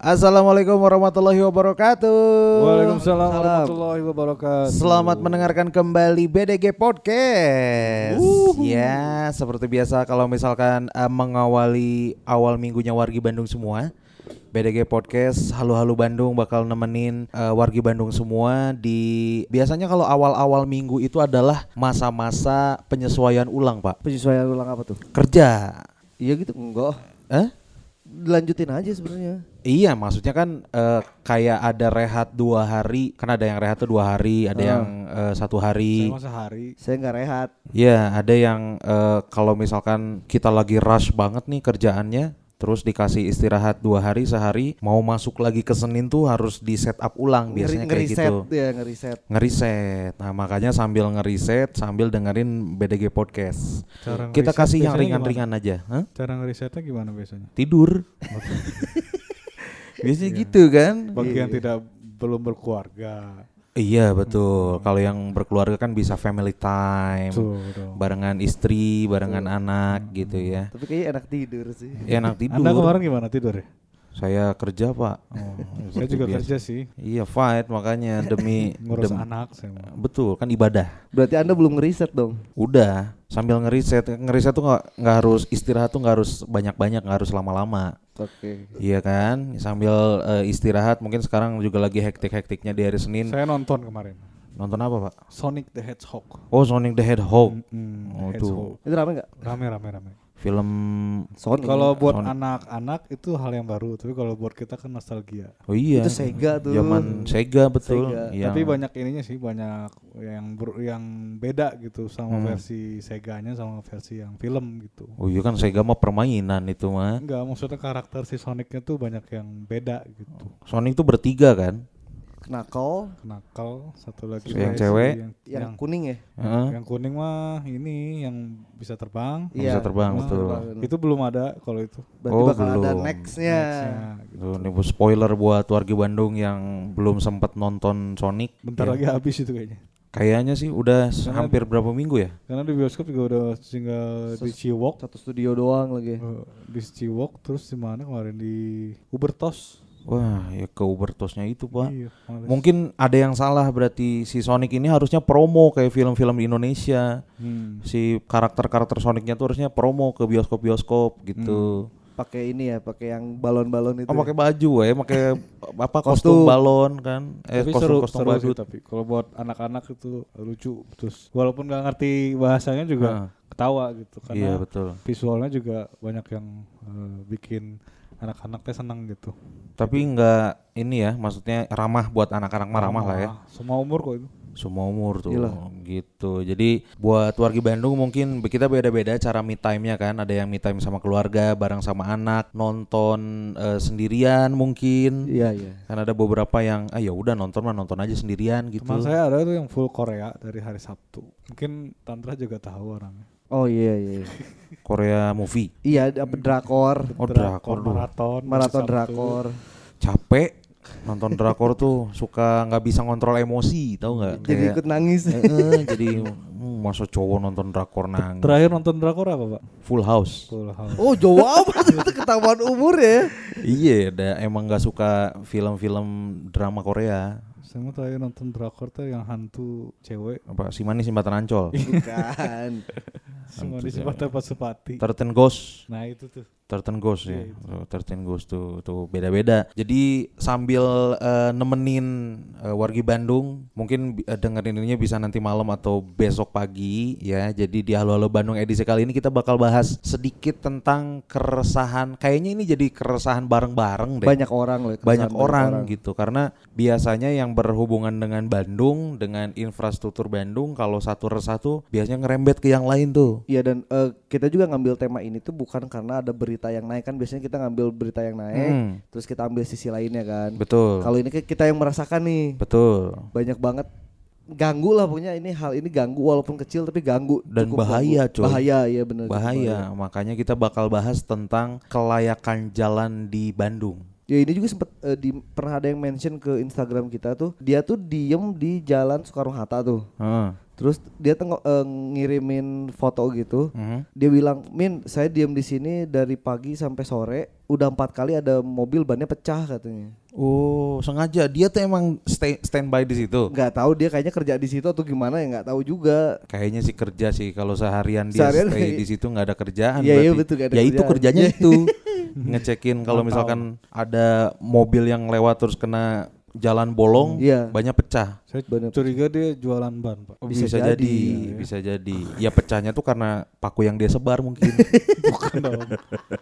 Assalamualaikum warahmatullahi wabarakatuh. Waalaikumsalam warahmatullahi wabarakatuh. Selamat mendengarkan kembali BDG Podcast. Ya, seperti biasa kalau misalkan eh, mengawali awal minggunya wargi Bandung semua, BDG Podcast Halo Bandung bakal nemenin eh, wargi Bandung semua di biasanya kalau awal-awal minggu itu adalah masa-masa penyesuaian ulang, Pak. Penyesuaian ulang apa tuh? Kerja. Iya gitu enggak. Eh? Dilanjutin aja sebenarnya. Iya, maksudnya kan eh, kayak ada rehat dua hari, kan ada yang rehat tuh dua hari, ada Ah. yang eh, satu hari. Saya masa hari. Saya nggak rehat. Iya, ada yang eh, kalau misalkan kita lagi rush banget nih kerjaannya, terus dikasih istirahat dua hari sehari, mau masuk lagi ke Senin tuh harus di set up ulang biasanya kayak ngeriset gitu. ya ngeriset. Ngeriset. Nah, makanya sambil ngeriset sambil dengerin BDG podcast. Cara Kita kasih yang ringan-ringan aja, Hah? gimana? Cara ngerisetnya gimana biasanya? Tidur. biasanya gitu kan? Bagi yang Iya. tidak belum berkeluarga. Iya betul. Kalau yang berkeluarga kan bisa family time, Tuh dong. barengan istri, barengan anak gitu ya. Tapi kayaknya enak tidur sih. Ya, enak tidur. Anda kemarin gimana tidur ya? Saya kerja pak. Oh, saya juga Biasa. kerja sih. Iya fight makanya demi Ngurus dem- anak saya. Betul kan ibadah. Berarti Anda belum ngeriset dong. Udah sambil ngeriset ngeriset tuh nggak nggak harus istirahat tuh nggak harus banyak banyak nggak harus lama-lama. Oke. Iya kan sambil eh, istirahat mungkin sekarang juga lagi hektik-hektiknya di hari Senin. Saya nonton kemarin. Nonton apa pak? Sonic the Hedgehog. Oh Sonic the Hedgehog. Mm, Oh, Hedgehog. Itu rame nggak? Rame rame rame. Film Sony. Kalau buat anak-anak itu hal yang baru, tapi kalau buat kita kan nostalgia. Oh iya. Itu Sega tuh. Zaman Sega betul. Sega. Yang- Tapi banyak ininya sih, banyak yang ber- yang beda gitu sama Hmm. versi Seganya sama versi yang film gitu. Oh iya kan Sega mah permainan itu mah. Enggak, maksudnya karakter si Sonicnya tuh banyak yang beda gitu. Sonic tuh bertiga kan? Knuckle Kenakal, satu lagi Yang cewek? yang, yang, yang, kuning ya. Heeh. yang kuning mah ini yang bisa terbang. Yang bisa terbang, Ah, betul. Itu belum ada kalau itu. Berarti Oh, bakal ada belum. nextnya. Nextnya, gitu. Tuh, nih bu, spoiler buat warga Bandung yang belum sempat nonton Sonic. Bentar Ya. lagi habis itu kayaknya. Kayaknya sih udah Karena- hampir berapa minggu ya? Karena di bioskop juga udah tinggal di Ses- Ciwok, Satu studio doang lagi. Eh, di Ciwok terus di mana kemarin di Ubertos. Wah, ya ke Ubertosnya itu, Pak. Iya, males. Mungkin ada yang salah berarti si Sonic ini harusnya promo kayak film-film di Indonesia. Hmm. Si karakter-karakter Sonicnya tuh harusnya promo ke bioskop-bioskop gitu. Pakai ini ya, pakai yang balon-balon itu. Oh, ya. pakai baju ya, pakai apa kostum, Kostum. balon kan? Eh, tapi kostum seru, kostum seru sih badut. tapi kalau buat anak-anak itu lucu terus walaupun nggak ngerti bahasanya juga Heeh. ketawa gitu Iya, karena betul. visualnya juga banyak yang eh, bikin anak-anak teh senang gitu Tapi nggak ini ya, maksudnya ramah buat anak-anak mah ramah lah ya. semua umur kok itu Semua umur tuh Iyalah. gitu. Jadi buat warga Bandung mungkin kita beda-beda cara me time-nya kan. Ada yang me time sama keluarga, bareng sama anak, nonton eh, sendirian mungkin. Iya, iya. Kan ada beberapa yang ah ya udah nonton mah nonton aja sendirian gitu. teman saya ada tuh yang full Korea dari hari Sabtu mungkin Tantra juga tahu orangnya Oh iya iya. iya. Korea movie. Iya, apa drakor, Oh, drakor dulu. maraton maraton drakor. Capek nonton drakor tuh suka nggak bisa ngontrol emosi, tahu nggak? Jadi Kayak- ikut nangis. Eh, eh, jadi hmm, masa cowok nonton drakor nangis. terakhir nonton drakor apa pak Full House. full house Oh jauh amat itu ketahuan umur ya. Iya, emang nggak suka film-film drama Korea. Saya mau terakhir nonton drakor tuh yang hantu cewek Apa si manis jembatan Ancol? Bukan. semua Hantu di cewek. Sepati Sepati Thirteen Ghost. nah itu tuh Thirteen Ghost ya. Iya, Oh, Thirteen Ghost tuh tuh beda-beda. Jadi sambil eh, nemenin eh, wargi Bandung, mungkin eh, dengerin ininya bisa nanti malam atau besok pagi ya. Jadi di Halo Halo Bandung edisi kali ini kita bakal bahas sedikit tentang keresahan. Kayaknya ini jadi keresahan bareng-bareng deh. Banyak orang loh. banyak orang, gitu karena biasanya yang berhubungan dengan Bandung dengan infrastruktur Bandung kalau satu resah tuh biasanya ngerembet ke yang lain tuh Iya dan eh, kita juga ngambil tema ini tuh bukan karena ada berita yang naik kan biasanya kita ngambil berita yang naik Hmm. terus kita ambil sisi lainnya kan. betul Kalau ini kita yang merasakan nih betul banyak banget ganggu lah pokoknya ini hal ini ganggu walaupun kecil tapi ganggu Dan cukup bahaya, ganggu. coy. bahaya ya benar bahaya makanya kita bakal bahas tentang kelayakan jalan di Bandung Ya ini juga sempat eh, di pernah ada yang mention ke Instagram kita tuh dia tuh diem di jalan Soekarno Hatta tuh Heeh. Terus dia tengok eh, ngirimin foto gitu. Mhm. Dia bilang, "Min, saya diam di sini dari pagi sampai sore, udah empat kali ada mobil bannya pecah katanya." Oh, sengaja dia tuh emang stay standby di situ. Nggak tahu dia kayaknya kerja di situ atau gimana ya nggak tahu juga. Kayaknya sih kerja sih kalau seharian dia Seharian stay di situ nggak ada kerjaan Iya, iya, berarti. betul, nggak ada ya itu kerjaan. kerjanya Iya. itu ngecekin kalau misalkan ada mobil yang lewat terus kena jalan bolong, Iya. banyak pecah. Saya Bener. curiga dia jualan ban, Pak. Oh, Bisa bisa, jadi, jadi, iya. bisa jadi. Ya pecahnya tuh karena paku yang dia sebar mungkin. Bukan dong.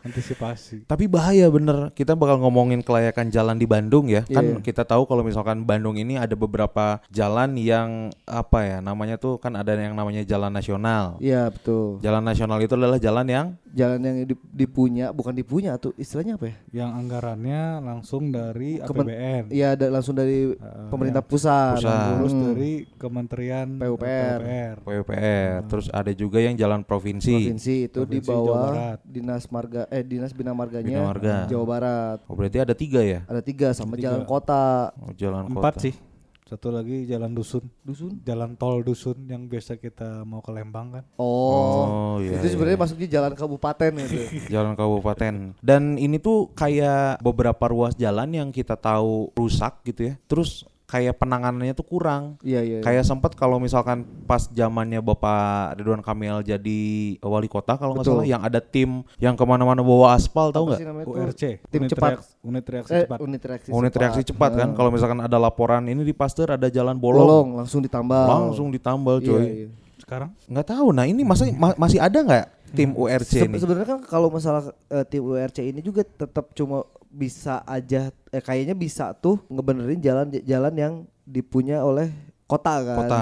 Antisipasi. Tapi bahaya bener. Kita bakal ngomongin kelayakan jalan di Bandung ya. Kan Iya. kita tahu kalau misalkan Bandung ini ada beberapa jalan yang apa ya namanya tuh kan ada yang namanya jalan nasional. Iya betul. Jalan nasional itu adalah jalan yang Jalan yang dip- dipunya bukan dipunya tuh istilahnya apa ya? Yang anggarannya langsung dari Kemen- APBN. Iya ada langsung dari Uh, pemerintah ya. pusat. Pusat. Terus Hmm. dari Kementerian PUPR. PUPR. PUPR. Terus ada juga yang jalan provinsi. provinsi itu di Provinsi bawah dinas marga eh dinas bina marganya Bina Marga. Jawa Barat. Oh berarti ada tiga ya? Ada tiga sama Tiga. jalan kota Oh, jalan Empat kota. sih. Satu lagi jalan dusun. dusun. Jalan tol dusun yang biasa kita mau ke Lembang kan. Oh, Oh, iya, itu sebenarnya iya. masuknya jalan kabupaten itu. Jalan kabupaten. Dan ini tuh kayak beberapa ruas jalan yang kita tahu rusak gitu ya. Terus kayak penanganannya tuh kurang. Iya iya. Kayak sempat kalau misalkan pas zamannya Bapak Ridwan Kamil jadi wali kota kalau nggak salah yang ada tim yang ke mana-mana bawa aspal tahu nggak? URC. Tim unit cepat. reaks- unit reaksi Eh, cepat. unit reaksi Unit reaksi cepat kan. Nah, Kalau misalkan ada laporan ini di Pasteur ada jalan bolong, bolong langsung ditambal. langsung ditambal Iya, coy. iya. Sekarang Nggak tahu. Nah ini masa ma- masih ada nggak tim URC Se- ini? Sebenarnya kan kalau masalah eh, tim URC ini juga tetap cuma bisa aja eh, kayaknya bisa tuh ngebenerin jalan jalan yang dipunya oleh kota kan. Kota.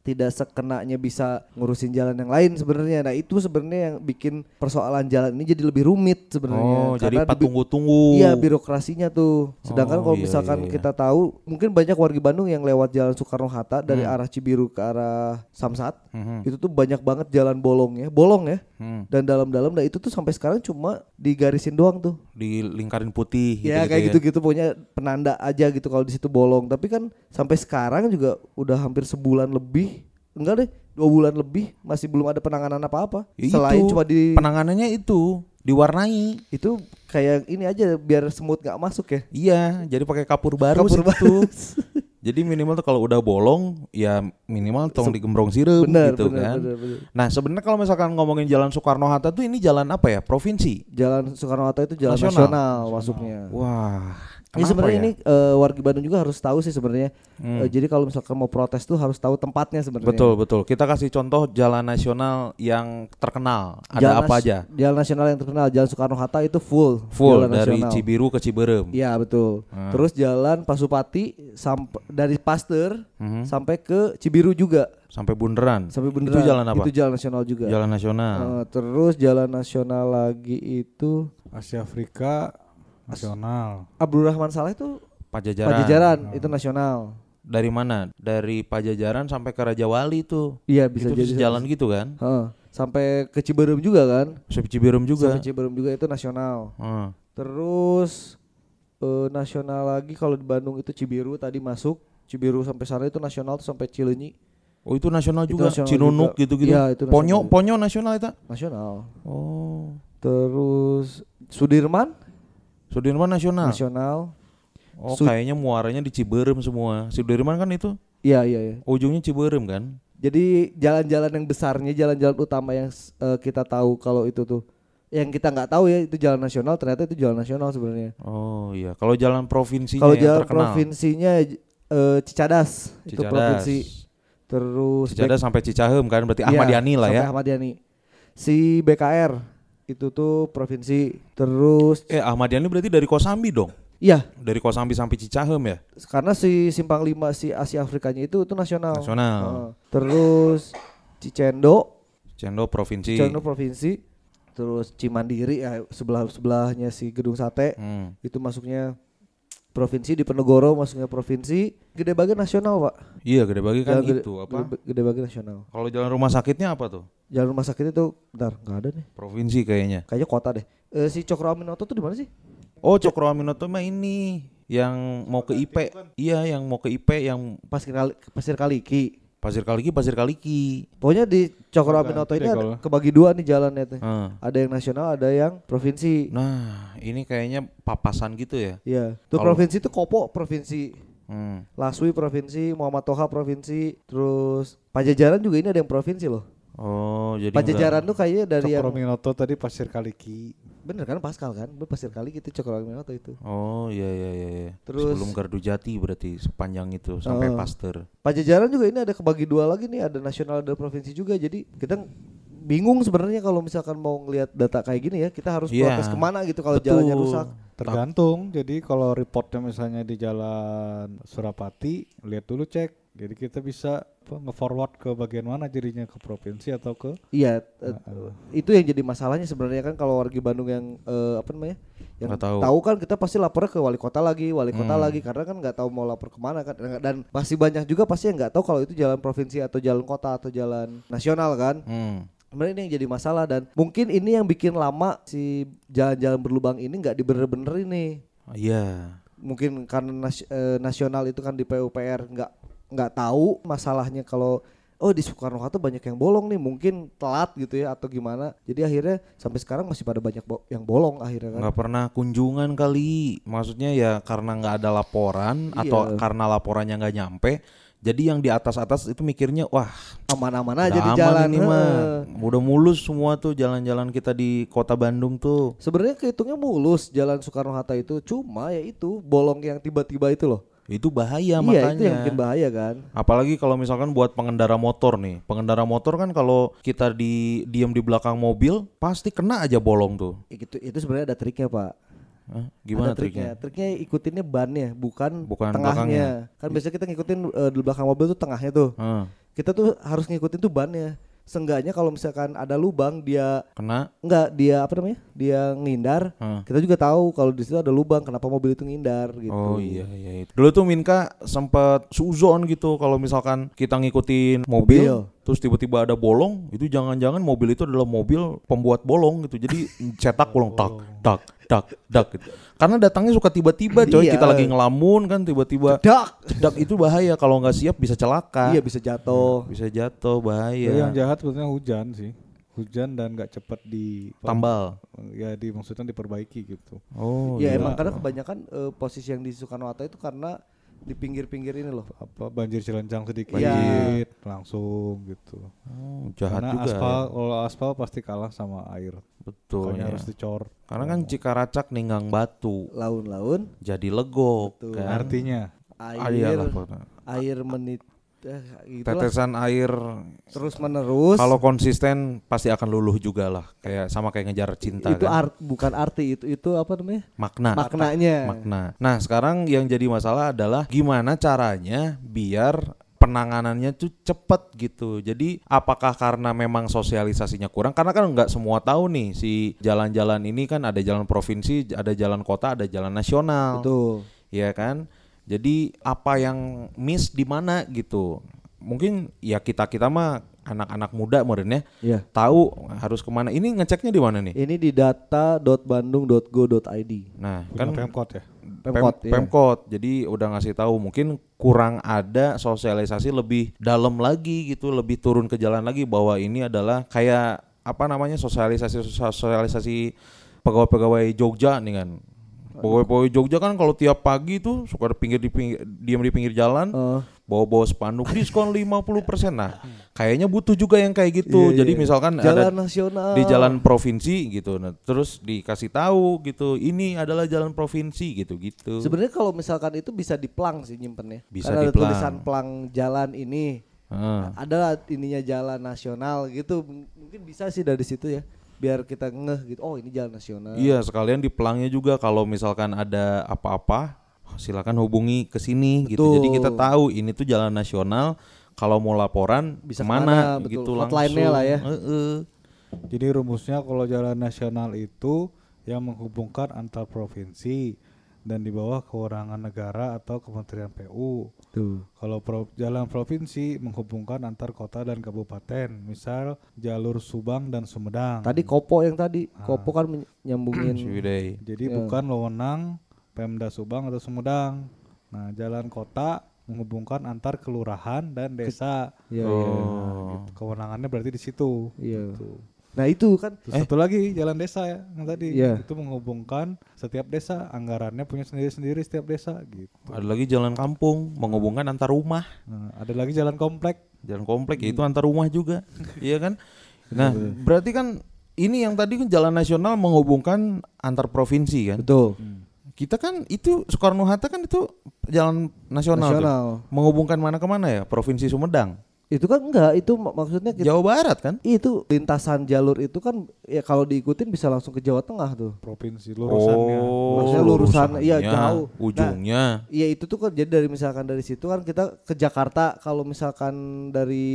Tidak sekenanya bisa ngurusin jalan yang lain sebenarnya. Nah, itu sebenarnya yang bikin persoalan jalan ini jadi lebih rumit sebenarnya. Oh, jadi Karena dibi- tunggu-tunggu. Iya birokrasinya tuh. Sedangkan Oh, kalau iya, misalkan iya, iya. kita tahu, mungkin banyak warga Bandung yang lewat jalan Soekarno Hatta dari Hmm. arah Cibiru ke arah Samsat, Mhm. itu tuh banyak banget jalan bolongnya, bolong ya. Hmm. Dan dalam-dalam, nah itu tuh sampai sekarang cuma digarisin doang tuh. Di lingkarin putih ya gitu-gitu kayak gitu-gitu punya penanda aja gitu kalau di situ bolong. Tapi kan sampai sekarang juga udah hampir sebulan lebih, enggak deh, dua bulan lebih masih belum ada penanganan apa-apa. Ya Selain itu, cuma di penanganannya itu diwarnai. itu kayak ini aja biar semut nggak masuk ya. Iya, jadi pakai kapur baru Kapur tuh. Jadi minimal tuh kalau udah bolong ya minimal tong digembrong sirup Bener, gitu bener, kan. bener, bener. Nah, sebenarnya kalau misalkan ngomongin Jalan Soekarno Hatta tuh ini jalan apa ya? Provinsi. Jalan Soekarno Hatta itu jalan Nasional. nasional, masuknya. Wah. Ini kenapa sebenarnya ya? ini eh, warga Bandung juga harus tahu sih sebenarnya. Hmm. Eh, jadi kalau misalkan mau protes tuh harus tahu tempatnya sebenarnya. Betul, betul. Kita kasih contoh jalan nasional yang terkenal. Ada Jalan apa aja? Jalan nasional yang terkenal Jalan Soekarno Hatta itu full. Full jalan dari nasional. Cibiru ke Ciberem. Iya betul. Hmm. Terus jalan Pasupati sampai dari Pasteur Mhm. sampai ke Cibiru juga. Sampai Bundaran. Sampai beneran. Itu jalan apa? Itu jalan nasional juga. Jalan nasional. Eh, terus jalan nasional lagi itu Asia Afrika nasional. Abdurrahman Saleh itu Pajajaran. Pajajaran itu nasional. Dari mana? Dari Pajajaran sampai ke Raja Wali tuh. Iya bisa itu jadi jalan gitu kan? Heeh. Sampai ke Ciberem juga kan? Sampai Ciberem juga. Sampai Ciberem juga itu nasional. Heeh. Terus eh, nasional lagi kalau di Bandung itu Cibiru tadi masuk. Cibiru sampai sana itu nasional tuh sampai Cileunyi Oh itu nasional Itu juga, nasional Cinunuk gitu-gitu. Iya, itu Ponyo. Ponyo nasional itu. nasional. Oh, Terus Sudirman Sudirman nasional. nasional. Oh, Su- kayaknya muaranya di Ciberem semua. Sudirman kan itu Iya iya iya. ujungnya Ciberem kan? Jadi jalan-jalan yang besarnya, jalan-jalan utama yang eh, kita tahu kalau itu tuh yang kita nggak tahu ya itu jalan nasional ternyata itu jalan nasional sebenarnya. Oh iya, kalau jalan provinsinya Kalau jalan terkenal. provinsinya eh, Cicadas, itu Cicadas. provinsi. Terus Cicadas sampai Cicahem kan berarti Iya, Ahmad Yani lah ya. Ahmad Yani. Si BKR itu tuh provinsi. Terus Eh Ahmad Yani berarti dari Kosambi dong. iya, Dari Kosambi sampai Cicahem ya. karena si Simpang 5 si Asia Afrikanya itu itu nasional. Nasional. Heeh. terus Cicendo, Cendo provinsi. Cicendo provinsi. Terus Cimandiri ya sebelah sebelahnya si Gedung Sate Hmm. itu masuknya provinsi di Penegoro masuknya provinsi. Gede Bage nasional, Pak. Iya, gede bagi kan Jalan gede, itu apa? Gede, Gede Bage nasional. Kalau jalan rumah sakitnya apa tuh? Jalan rumah sakit itu bentar, nggak ada nih. Provinsi kayaknya. Kayaknya kota deh. Eh, si Cokro Aminoto tuh di mana sih? Oh, Cokro Aminoto mah ini yang mau ke IP. Iya, yang mau ke IP yang Pasir Kali Pasir Kaliki. Pasir Kaliki, Pasir Kaliki. Pokoknya di Cokro Aminoto ini ada kebagi dua nih jalannya tuh. Heeh. Ada yang nasional, ada yang provinsi. Nah, ini kayaknya papasan gitu ya. Iya. Tuh Kalau- provinsi itu Kopo provinsi, Hmm. Laswi provinsi, Muhammad Toha provinsi, terus Pajajaran juga ini ada yang provinsi loh. Oh, jadi Pajajaran enggak- tuh kayaknya dari yang Cokro Minoto tadi Pasir Kaliki. Bener kan Pascal kan, Bener, pasir kali gitu Cokro Aminoto itu. Oh, iya iya iya iya. Terus- sebelum Gardu Jati berarti sepanjang itu sampai Oh. Pasteur. Pajajaran juga ini ada kebagi dua lagi nih, ada nasional ada provinsi juga. Jadi kita bingung sebenarnya kalau misalkan mau ngelihat data kayak gini ya, kita harus Iya. protes ke mana gitu kalau Betul. jalannya rusak. Tergantung. Jadi kalau reportnya misalnya di jalan Surapati, lihat dulu cek. Jadi kita bisa nge-forward ke bagian mana jadinya ke provinsi atau ke Iya, eh, itu yang jadi masalahnya sebenarnya kan kalau warga Bandung yang eh, apa namanya, yang tahu. tahu. kan kita pasti lapor ke wali kota lagi, wali kota Hmm. lagi karena kan nggak tahu mau lapor ke mana kan dan- masih banyak juga pasti yang nggak tahu kalau itu jalan provinsi atau jalan kota atau jalan nasional kan. Hmm. Sebenarnya ini yang jadi masalah dan mungkin ini yang bikin lama si jalan-jalan berlubang ini nggak dibener-bener ini. Iya. Mungkin karena nas- eh, nasional itu kan di PUPR nggak nggak tahu masalahnya kalau oh di Soekarno Hatta banyak yang bolong nih mungkin telat gitu ya atau gimana. Jadi akhirnya sampai sekarang masih pada banyak bo- yang bolong akhirnya kan. nggak pernah kunjungan kali maksudnya ya karena nggak ada laporan atau Iya. karena laporannya nggak nyampe jadi yang di atas atas itu mikirnya wah Aman-aman aja di jalan. ini mah udah mulus semua tuh jalan-jalan kita di kota Bandung tuh Sebenarnya kehitungnya mulus jalan Soekarno Hatta itu cuma ya itu bolong yang tiba-tiba itu loh. Itu bahaya iya makanya itu yang bikin bahaya kan. apalagi kalau misalkan buat pengendara motor nih pengendara motor kan kalau kita di diam di belakang mobil pasti kena aja bolong tuh Itu itu sebenarnya ada triknya pak. Hah? gimana Ada triknya Triknya ikutinnya bannya, bukan, Bukan tengahnya. Kan biasanya kita ngikutin eh, di belakang mobil tuh tengahnya tuh. Hah, Kita tuh harus ngikutin tuh bannya. Seenggaknya kalau misalkan ada lubang dia kena enggak dia apa namanya? Dia ngindar. Hah. Kita juga tahu kalau di situ ada lubang kenapa mobil itu ngindar gitu. Oh iya iya. iya. Dulu tuh Minka sempat suzon gitu kalau misalkan kita ngikutin mobil, Mobil. Terus tiba-tiba ada bolong, itu jangan-jangan mobil itu adalah mobil pembuat bolong gitu. Jadi cetak bolong tak tak tak tak gitu. Karena datangnya suka tiba-tiba coy, Iya. kita lagi ngelamun kan tiba-tiba Dak. cedak itu bahaya kalau nggak siap bisa celaka. Iya bisa jatuh. Bisa jatuh bahaya. Jadi yang jahat sebetulnya hujan sih. Hujan dan nggak cepat di Tambal. Ya di maksudnya diperbaiki gitu. Oh ya iya. emang karena kebanyakan eh, posisi yang di Soekarno Hatta itu karena di pinggir-pinggir ini loh. Apa banjir cilencang sedikit Iya. langsung gitu. Oh, jahat Karena juga. aspal ya. kalau aspal pasti kalah sama air. Betul. Makanya ya. harus dicor. Karena kan Cikaracak ninggang batu Laun-laun jadi legok Betul. kan. Artinya Ah, air iyalah, pokoknya. air menit itulah. tetesan air. Terus menerus. Kalau konsisten pasti akan luluh juga lah. Kayak sama kayak ngejar cinta itu kan? art bukan arti itu itu apa namanya? Makna. Maknanya. Makna. Nah sekarang yang jadi masalah adalah gimana caranya biar penanganannya tuh cepet gitu. Jadi apakah karena memang sosialisasinya kurang? Karena kan nggak semua tahu nih si jalan-jalan ini kan ada jalan provinsi ada jalan kota ada jalan nasional. Betul. Ya kan jadi apa yang miss di mana gitu. Mungkin ya kita kita mah anak-anak muda meureun ya. Ya tahu harus ke mana. Ini ngeceknya di mana nih? Ini di data.bandung.go.id nah kan kan Pemkot ya. Pemkot, Pem- iya. Pemkot. jadi udah ngasih tahu mungkin kurang ada sosialisasi lebih dalam lagi gitu lebih turun ke jalan lagi bahwa ini adalah kayak apa namanya sosialisasi sosialisasi pegawai-pegawai Jogja nih kan pegawai-pegawai Jogja kan kalau tiap pagi tuh suka ada pinggir di pinggir diam di pinggir jalan Eh, bawa-bawa spanduk diskon 50% nah kayaknya butuh juga yang kayak gitu. Iya, jadi iya. misalkan jalan ada nasional. di jalan provinsi gitu nah terus dikasih tahu gitu ini adalah jalan provinsi gitu gitu. Sebenarnya kalau misalkan itu bisa diplang sih nyimpennya. Bisa Karena ada diplang. tulisan plang jalan ini Heeh. ada ininya jalan nasional gitu mungkin bisa sih dari situ ya biar kita ngeh gitu oh ini jalan nasional iya sekalian di pelangnya juga kalau misalkan ada apa-apa silakan hubungi ke sini gitu Betul. jadi kita tahu ini tuh jalan nasional kalau mau laporan Bisa betul. gitu Hotline-nya langsung lah ya. Heeh. Jadi rumusnya kalau jalan nasional itu yang menghubungkan antar provinsi dan di bawah kewenangan negara atau Kementerian PU. Tuh Kalau pro- jalan provinsi menghubungkan antar kota dan kabupaten, misal jalur Subang dan Sumedang. tadi kopo yang tadi Ah. kopo kan men- nyambungin Ciwidey. Jadi Ya. bukan wewenang Pemda Subang atau Sumedang. Nah, jalan kota menghubungkan antar kelurahan dan desa. Iya, Oh. iya. Nah, gitu. Kewenangannya berarti di situ. Iya. Gitu. Nah, itu kan Terus satu lagi jalan desa ya yang tadi Iya. itu menghubungkan setiap desa anggarannya punya sendiri-sendiri setiap desa gitu. Ada lagi jalan kampung menghubungkan antar rumah. Nah, ada lagi jalan komplek. Jalan komplek ya itu antar rumah juga. iya kan? Nah, berarti kan ini yang tadi kan jalan nasional menghubungkan antar provinsi kan? betul. Kita kan itu Soekarno Hatta kan itu jalan nasional, tuh. Nasional. menghubungkan mana ke mana ya? Provinsi Sumedang, Itu kan enggak, itu mak- maksudnya kita, Jawa Barat kan? itu lintasan jalur itu kan ya kalau diikutin bisa langsung ke Jawa Tengah tuh. provinsi lurusannya. Maksudnya lurusan, iya, jauh. Nah, Ujungnya. Iya itu tuh kan jadi dari misalkan dari situ kan kita ke Jakarta kalau misalkan dari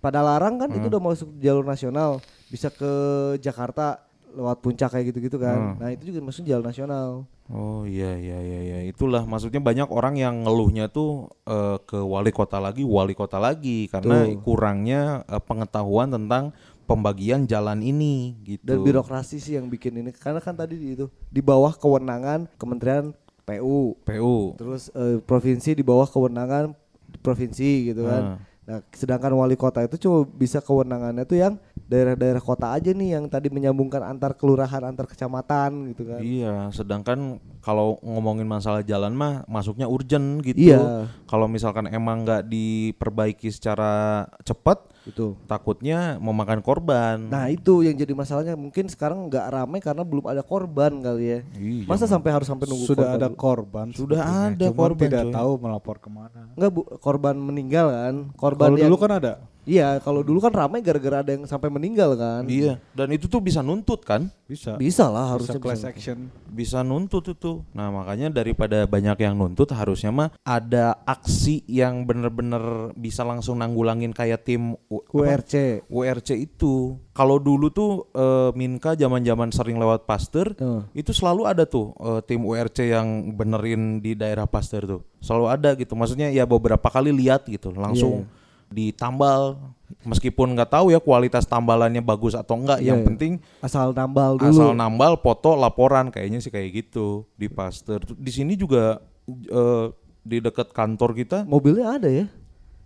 Padalarang kan itu udah masuk jalur nasional bisa ke Jakarta lewat puncak kayak gitu-gitu kan. Nah itu juga masuk jalur nasional. Oh iya iya iya iya itulah maksudnya banyak orang yang ngeluhnya tuh eh, ke wali kota lagi wali kota lagi karena Tuh. kurangnya eh, pengetahuan tentang pembagian jalan ini gitu. Dan birokrasi sih yang bikin ini karena kan tadi di itu di bawah kewenangan Kementerian PU. PU. Terus eh, provinsi di bawah kewenangan provinsi gitu kan. Hmm. Nah, sedangkan wali kota itu cuma bisa kewenangannya tuh yang daerah-daerah kota aja nih yang tadi menyambungkan antar kelurahan, antar kecamatan gitu kan. Iya, sedangkan kalau ngomongin masalah jalan mah masuknya urgent gitu. Iya. Kalau misalkan emang nggak diperbaiki secara cepat, Gitu. takutnya memakan korban. Nah itu yang jadi masalahnya mungkin sekarang nggak ramai karena belum ada korban kali ya. Iya, Masa sampai harus sampai nunggu Sudah korban ada dulu? korban. Sudah ada Cuman korban, tidak coy. tahu melapor ke mana. Nggak bu, korban meninggal kan? Korban Kalau yang dulu kan ada. Iya kalau dulu kan ramai gara-gara ada yang sampai meninggal kan? Iya, dan itu tuh bisa nuntut kan? Bisa. Bisa lah Bisa harusnya class bisa. action. bisa nuntut itu. Nah makanya daripada banyak yang nuntut harusnya mah ada aksi yang bener-bener bisa langsung nanggulangin kayak tim U- apa? URC. URC itu. Kalau dulu tuh eh, Minka zaman-zaman sering lewat Pasteur Tuh. itu selalu ada tuh eh, tim URC yang benerin di daerah Pasteur tuh. Selalu ada gitu. Maksudnya ya beberapa kali lihat gitu langsung ditambal meskipun nggak tahu ya kualitas tambalannya bagus atau enggak Iya, yang iya. penting Asal nambal dulu. asal nambal foto laporan kayaknya sih kayak gitu di Pasteur. Di sini juga eh, di dekat kantor kita. Mobilnya ada ya?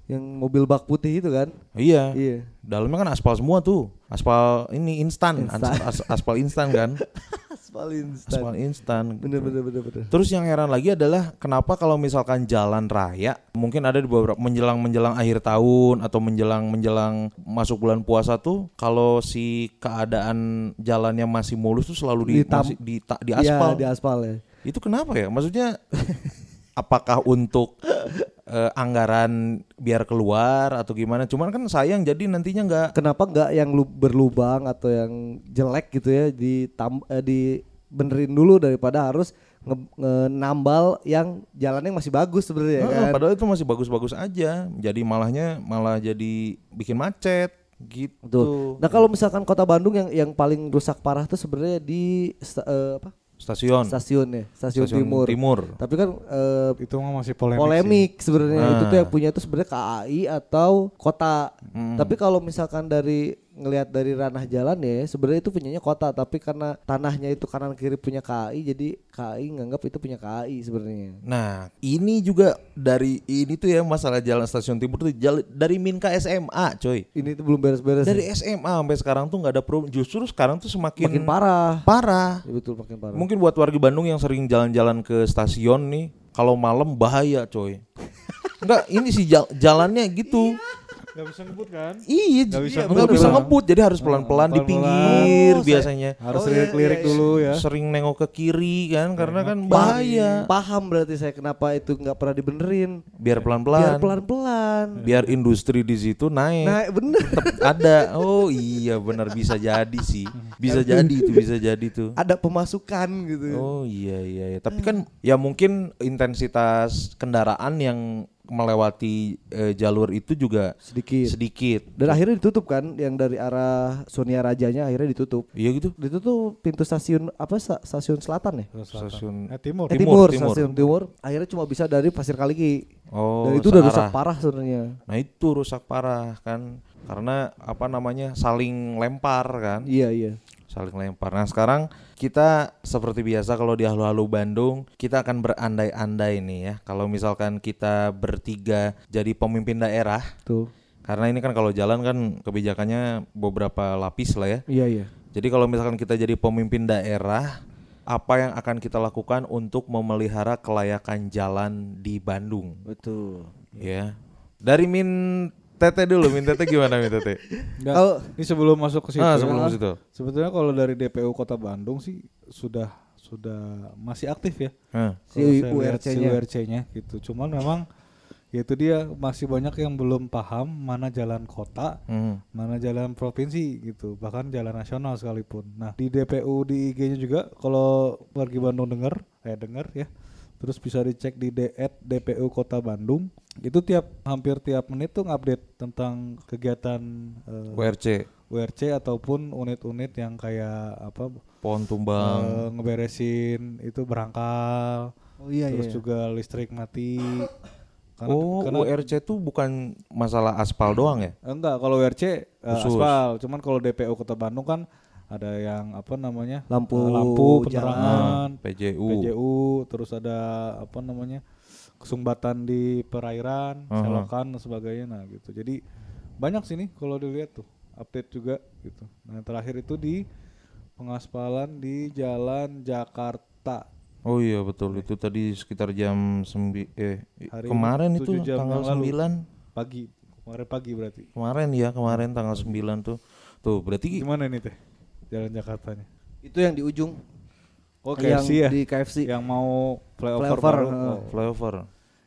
Yang mobil bak putih itu kan? Iya. Iya. Dalamnya kan aspal semua tuh. Aspal ini instan, Instan. As- as- aspal instan kan. Aspal instan. Aspal instan. Bener bener bener bener. Terus yang heran lagi adalah kenapa kalau misalkan jalan raya mungkin ada di beberapa menjelang menjelang akhir tahun atau menjelang menjelang masuk bulan puasa tuh kalau si keadaan jalannya masih mulus tuh selalu di Ditam- masih di, ta- di Iya, aspal. di aspal ya. Itu kenapa ya? Maksudnya apakah untuk eh, anggaran biar keluar atau gimana? Cuman kan sayang jadi nantinya nggak Kenapa nggak yang lu berlubang atau yang jelek gitu ya di eh, di benerin dulu daripada harus nge- nge- nambal yang jalannya masih bagus sebenarnya Heeh, kan. padahal itu masih bagus-bagus aja. Jadi malahnya malah jadi bikin macet gitu. Betul. Nah kalau misalkan kota Bandung yang yang paling rusak parah tuh sebenarnya di sta- eh, apa Stasiun. stasiun ya stasiun, timur. Timur. Tapi kan eh, Itu masih polemik. polemik sebenarnya itu tuh Nah. yang punya itu sebenarnya KAI atau kota. Hmm. Tapi kalau misalkan dari ngelihat dari ranah jalan ya sebenarnya itu punyanya kota tapi karena tanahnya itu kanan kiri punya KAI jadi KAI nganggap itu punya KAI sebenarnya. Nah, ini juga dari ini tuh ya masalah jalan stasiun timur tuh jal- dari Minka SMA, coy. Ini tuh belum beres-beres. Dari SMA sampai sekarang tuh nggak ada problem. Justru sekarang tuh semakin makin parah. parah. Ya, betul makin parah. Mungkin buat warga Bandung yang sering jalan-jalan ke stasiun nih, kalau malam bahaya, coy. Enggak, ini sih jal- jalannya gitu. Gak bisa ngebut kan? Iya, Nggak bisa nggak ngebut bisa ngebut, jadi harus pelan-pelan di pelan-pelan. pinggir Oh, biasanya. Harus Oh, iya, lirik-lirik iya, dulu ya. Sering nengok ke kiri kan, karena kan bahaya. Paham berarti saya kenapa itu nggak pernah dibenerin. Biar Biar pelan-pelan. pelan-pelan. Biar industri di situ naik. Nah, bener. Tetep ada. Oh iya benar bisa jadi sih. Bisa jadi itu bisa jadi tuh. Ada pemasukan gitu. Oh iya iya. iya. Tapi kan ya mungkin intensitas kendaraan yang melewati eh, jalur itu juga Sedikit. sedikit. Dan akhirnya ditutup kan yang dari arah Sonia Rajanya akhirnya ditutup. Iya gitu. Ditutup pintu stasiun apa sta- stasiun selatan ya? Stasiun Eh, timur. Eh, Timur, timur, timur. stasiun timur. Akhirnya cuma bisa dari Pasir Kaliki. Oh, Dan itu udah rusak parah sebenarnya. Nah itu rusak parah kan karena apa namanya saling lempar kan. Iya iya. saling lempar. Nah sekarang kita seperti biasa kalau di Halo-Halo Bandung kita akan berandai-andai nih ya. Kalau misalkan kita bertiga jadi pemimpin daerah, Tuh. karena ini kan kalau jalan kan kebijakannya beberapa lapis lah ya. Iya iya. Jadi kalau misalkan kita jadi pemimpin daerah, apa yang akan kita lakukan untuk memelihara kelayakan jalan di Bandung? Betul. Ya. Dari Min Tete dulu, Min Tete gimana Min Tete? Nggak, Kalau- ini sebelum masuk ke situ. Ah, ya. sebelum ke situ. Sebetulnya kalau dari DPU Kota Bandung sih sudah sudah masih aktif ya. Hah. Si lihat si URC-nya. URC-nya gitu. Cuman memang ya itu dia masih banyak yang belum paham mana jalan kota, Hmm. mana jalan provinsi gitu, bahkan jalan nasional sekalipun. Nah, di DPU di IG-nya juga kalau wargi Bandung dengar, eh dengar ya. Terus bisa dicek di D- at DPU Kota Bandung. Itu tiap hampir tiap menit tuh ngupdate tentang kegiatan eh, URC, URC ataupun unit-unit yang kayak apa pohon tumbang. ngeberesin itu berangkal Oh iya terus iya. juga listrik mati karena, oh, karena- URC tuh bukan masalah aspal doang ya? enggak kalau URC eh, Khusus. aspal cuman kalau DPO Kota Bandung kan ada yang apa namanya Lampu lampu jalan. penerangan PJU. PJU terus ada apa namanya kesumbatan di perairan Aha. selokan dan sebagainya. Nah gitu. Jadi banyak sini kalau dilihat tuh update juga gitu. Nah yang terakhir itu di pengaspalan di Jalan Jakarta. Oh iya betul. Itu tadi sekitar jam sembi eh Hari kemarin itu tanggal. 9 pagi. Kemarin pagi berarti. Kemarin ya kemarin tanggal 9 tuh. Tuh berarti gimana ini teh? Jalan Jakartanya. Itu yang di ujung. Oh yang KFC ya di KFC. yang mau flyover, Flyover, baru. Oh. flyover.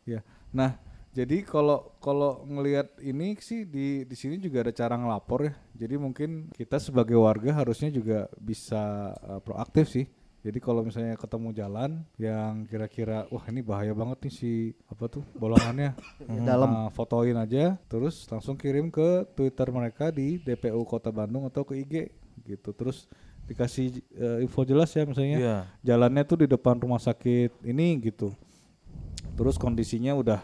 Ya. Nah, jadi kalau kalau ngelihat ini sih di di sini juga ada cara ngelapor ya. Jadi mungkin kita sebagai warga harusnya juga bisa uh, proaktif sih. Jadi kalau misalnya ketemu jalan yang kira-kira wah ini bahaya banget nih si apa tuh bolongannya. dalam. Nah, fotoin aja terus langsung kirim ke Twitter mereka di DPU Kota Bandung atau ke IG gitu. Terus dikasih uh, info jelas ya misalnya Iya. jalannya tuh di depan rumah sakit ini gitu terus kondisinya udah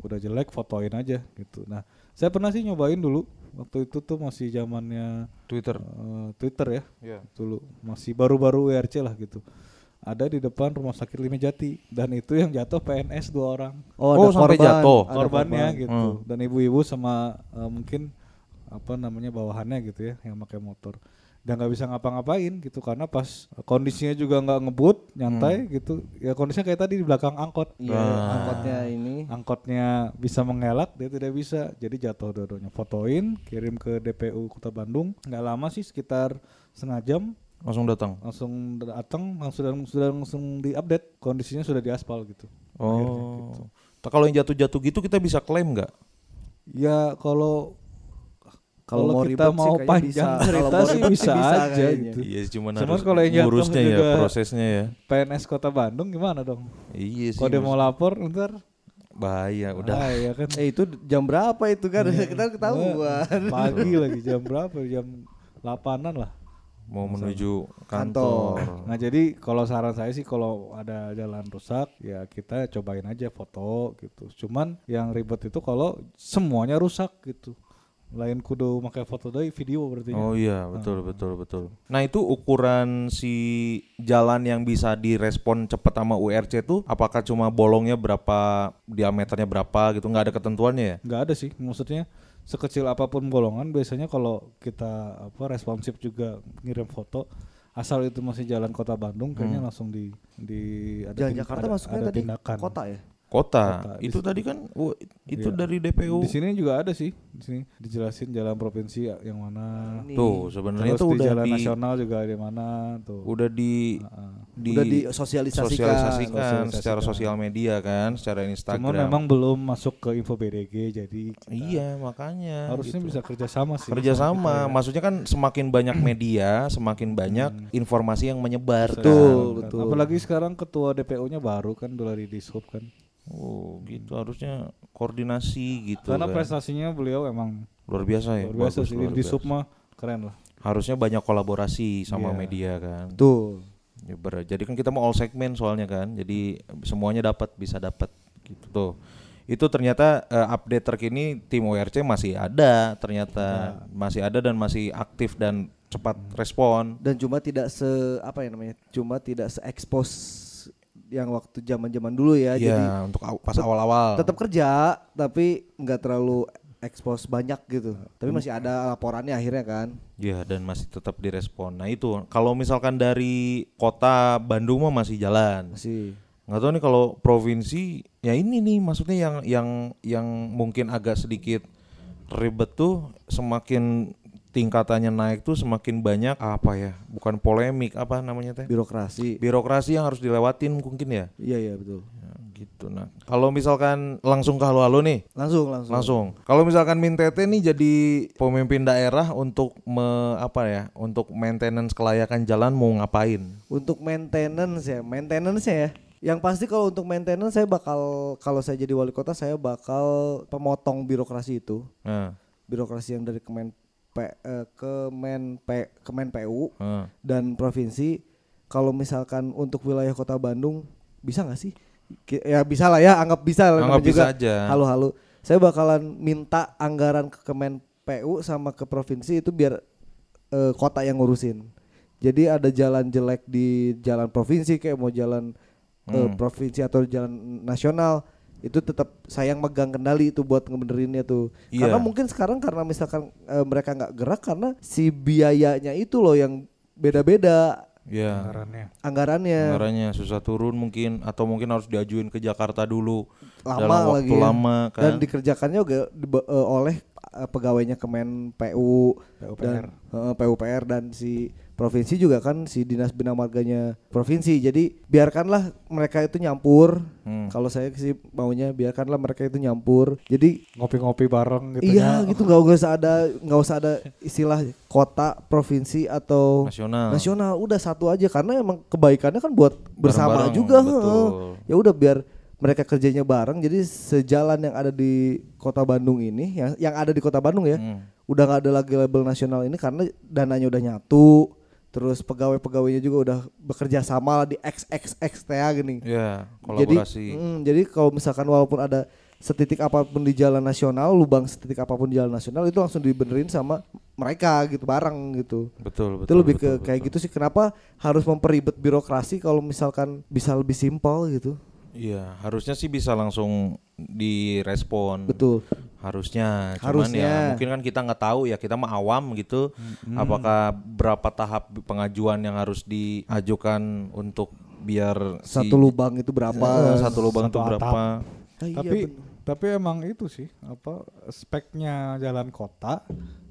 udah jelek fotoin aja gitu nah saya pernah sih nyobain dulu waktu itu tuh masih zamannya Twitter. eh, Twitter ya Iya. dulu masih baru-baru WRC lah gitu ada di depan rumah sakit Limajati dan itu yang jatuh PNS dua orang Oh, Oh, ada sampai korban. jatuh. Ada korbannya korban. gitu Hmm. dan ibu-ibu sama eh, mungkin apa namanya bawahannya gitu ya yang pakai motor dan nggak bisa ngapa-ngapain gitu karena pas kondisinya juga nggak ngebut nyantai gitu ya kondisinya kayak tadi di belakang angkot Iya, Ah. angkotnya ini. angkotnya bisa mengelak dia tidak bisa jadi jatuh dua-duanya fotoin kirim ke DPU Kota Bandung nggak lama sih sekitar setengah jam Langsung datang. langsung datang langsung sudah sudah langsung diupdate kondisinya sudah diaspal gitu Akhirnya gitu. Oh. Tak kalau yang jatuh-jatuh gitu kita bisa klaim nggak? ya kalau Kalau mau kita ribet sih mau kayaknya panjang bisa. cerita sih ribet bisa aja gitu. Iya, cuman, Cuman harus kalau yang ngurusnya ya, juga- prosesnya ya. PNS Kota Bandung gimana dong? Iya sih. Kalau dia mau lapor ntar bahaya udah. ah, ya kan. Eh itu jam berapa itu kan? Kita ketahuan. Pagi lagi jam berapa? Jam 8-an lah. Mau menuju Kantor. kantor. Nah jadi kalau saran saya sih kalau ada jalan rusak ya kita cobain aja foto gitu. Cuman yang ribet itu kalau semuanya rusak gitu. Lain kudu pakai foto dari video berarti. Oh iya, betul betul betul. Nah, itu ukuran si jalan yang bisa direspon cepat sama URC itu apakah cuma bolongnya berapa, diameternya berapa gitu, nggak ada ketentuannya ya? nggak ada sih maksudnya sekecil apa pun golongan biasanya kalau kita apa responsif juga ngirim foto asal itu masih jalan kota Bandung kayaknya langsung di di ada Jalan Jakarta ada- masuknya ada tadi tindakan. kota ya? Kota. Kota. Itu Di- tadi kan oh, itu Iya. dari DPU. di sini juga ada sih di sini dijelasin jalan provinsi yang mana Ini. Tuh, sebenarnya itu di udah jalan di nasional juga ada mana tuh udah di Heeh. di Udah disosialisasikan. sosialisasikan Sosialisasikan. secara sosial media kan, secara Instagram. cuman memang belum masuk ke info BDG jadi iya, makanya harusnya gitu. bisa kerjasama sih kerjasama maksudnya kan semakin banyak media semakin banyak informasi yang menyebar Betul, kan. betul. apalagi sekarang ketua DPU-nya baru kan di dishub kan oh gitu harusnya koordinasi gitu Karena kan. prestasinya beliau emang luar biasa ya luar biasa bagus, sih luar di biasa. sub mah keren lah. harusnya banyak kolaborasi sama Iya. media kan Tuh. Ya, ber- jadi kan kita mau all segmen soalnya kan jadi semuanya dapat bisa dapat gitu tuh itu ternyata eh, update terkini tim ORC masih ada ternyata masih ada dan masih aktif dan cepat respon. dan cuma tidak se apa ya namanya cuma tidak se expose yang waktu zaman zaman dulu ya Iya, jadi untuk aw- pas awal-awal. tetap kerja tapi nggak terlalu expose banyak gitu tapi masih ada laporannya akhirnya kan Iya, dan masih tetap direspon. Nah, itu kalau misalkan dari kota Bandung mah masih jalan. masih nggak tahu nih kalau provinsi ya ini nih maksudnya yang yang yang mungkin agak sedikit ribet tuh semakin tingkatannya naik tuh semakin banyak. Apa ya? Bukan polemik apa namanya teh? Birokrasi. Birokrasi yang harus dilewatin mungkin ya, iya iya betul. Ya, gitu. Nah kalau misalkan langsung ke halo-halo nih? Langsung langsung. Langsung. Kalau misalkan Mintete nih jadi pemimpin daerah untuk me, apa ya untuk maintenance kelayakan jalan mau ngapain? Untuk maintenance ya maintenance ya. Yang pasti kalau untuk maintenance saya bakal kalau saya jadi wali kota saya bakal pemotong birokrasi itu. Nah, birokrasi yang dari Kemen P, eh, Kemen P, Kemen PU nah. dan provinsi kalau misalkan untuk wilayah kota Bandung bisa nggak sih ya bisa lah ya anggap bisa lah Anggap bisa juga aja. halo-halo saya bakalan minta anggaran ke Kemen PU sama ke provinsi itu biar eh, kota yang ngurusin jadi ada jalan jelek di jalan provinsi kayak mau jalan eh, Hmm. provinsi atau jalan nasional itu tetap sayang megang kendali itu buat ngebenerinnya tuh Iya. karena mungkin sekarang karena misalkan eh, mereka nggak gerak karena si biayanya itu loh yang beda-beda ya anggarannya. anggarannya anggarannya susah turun mungkin atau mungkin harus diajuin ke Jakarta dulu lama dalam waktu lagi ya. lama kan dan dikerjakannya juga di- eh, oleh eh, pegawainya Kemen PU dan PUPR. eh, PUPR dan si provinsi juga kan si dinas bina marganya provinsi jadi biarkanlah mereka itu nyampur Hmm. kalau saya sih maunya biarkanlah mereka itu nyampur jadi Ngopi-ngopi bareng gitu iya ya. gitu nggak usah ada nggak usah ada istilah kota provinsi atau nasional nasional udah satu aja karena emang kebaikannya kan buat bersama Bareng-bareng, juga betul. heeh. ya udah biar mereka kerjanya bareng jadi sejalan yang ada di kota Bandung ini yang yang ada di kota Bandung ya Hmm. udah nggak ada lagi label nasional ini karena dananya udah nyatu terus pegawai-pegawainya juga udah bekerja sama lah di XXX TA gini. Ya jadi kolaborasi. mm, jadi kalau misalkan walaupun ada setitik apa pun di jalan nasional lubang setitik apa pun di jalan nasional itu langsung dibenerin sama mereka gitu bareng gitu. Betul betul itu lebih betul, ke kayak gitu sih. Kenapa harus memperibet birokrasi kalau misalkan bisa lebih simpel gitu iya harusnya sih bisa langsung direspon betul harusnya cuman Harusnya. ya mungkin kan kita nggak tahu ya kita mah awam gitu apakah berapa tahap pengajuan yang harus diajukan untuk biar si- satu lubang itu berapa Eh, satu lubang Satu itu atap. berapa Ah, iya, tapi bener. tapi emang itu sih apa speknya jalan kota,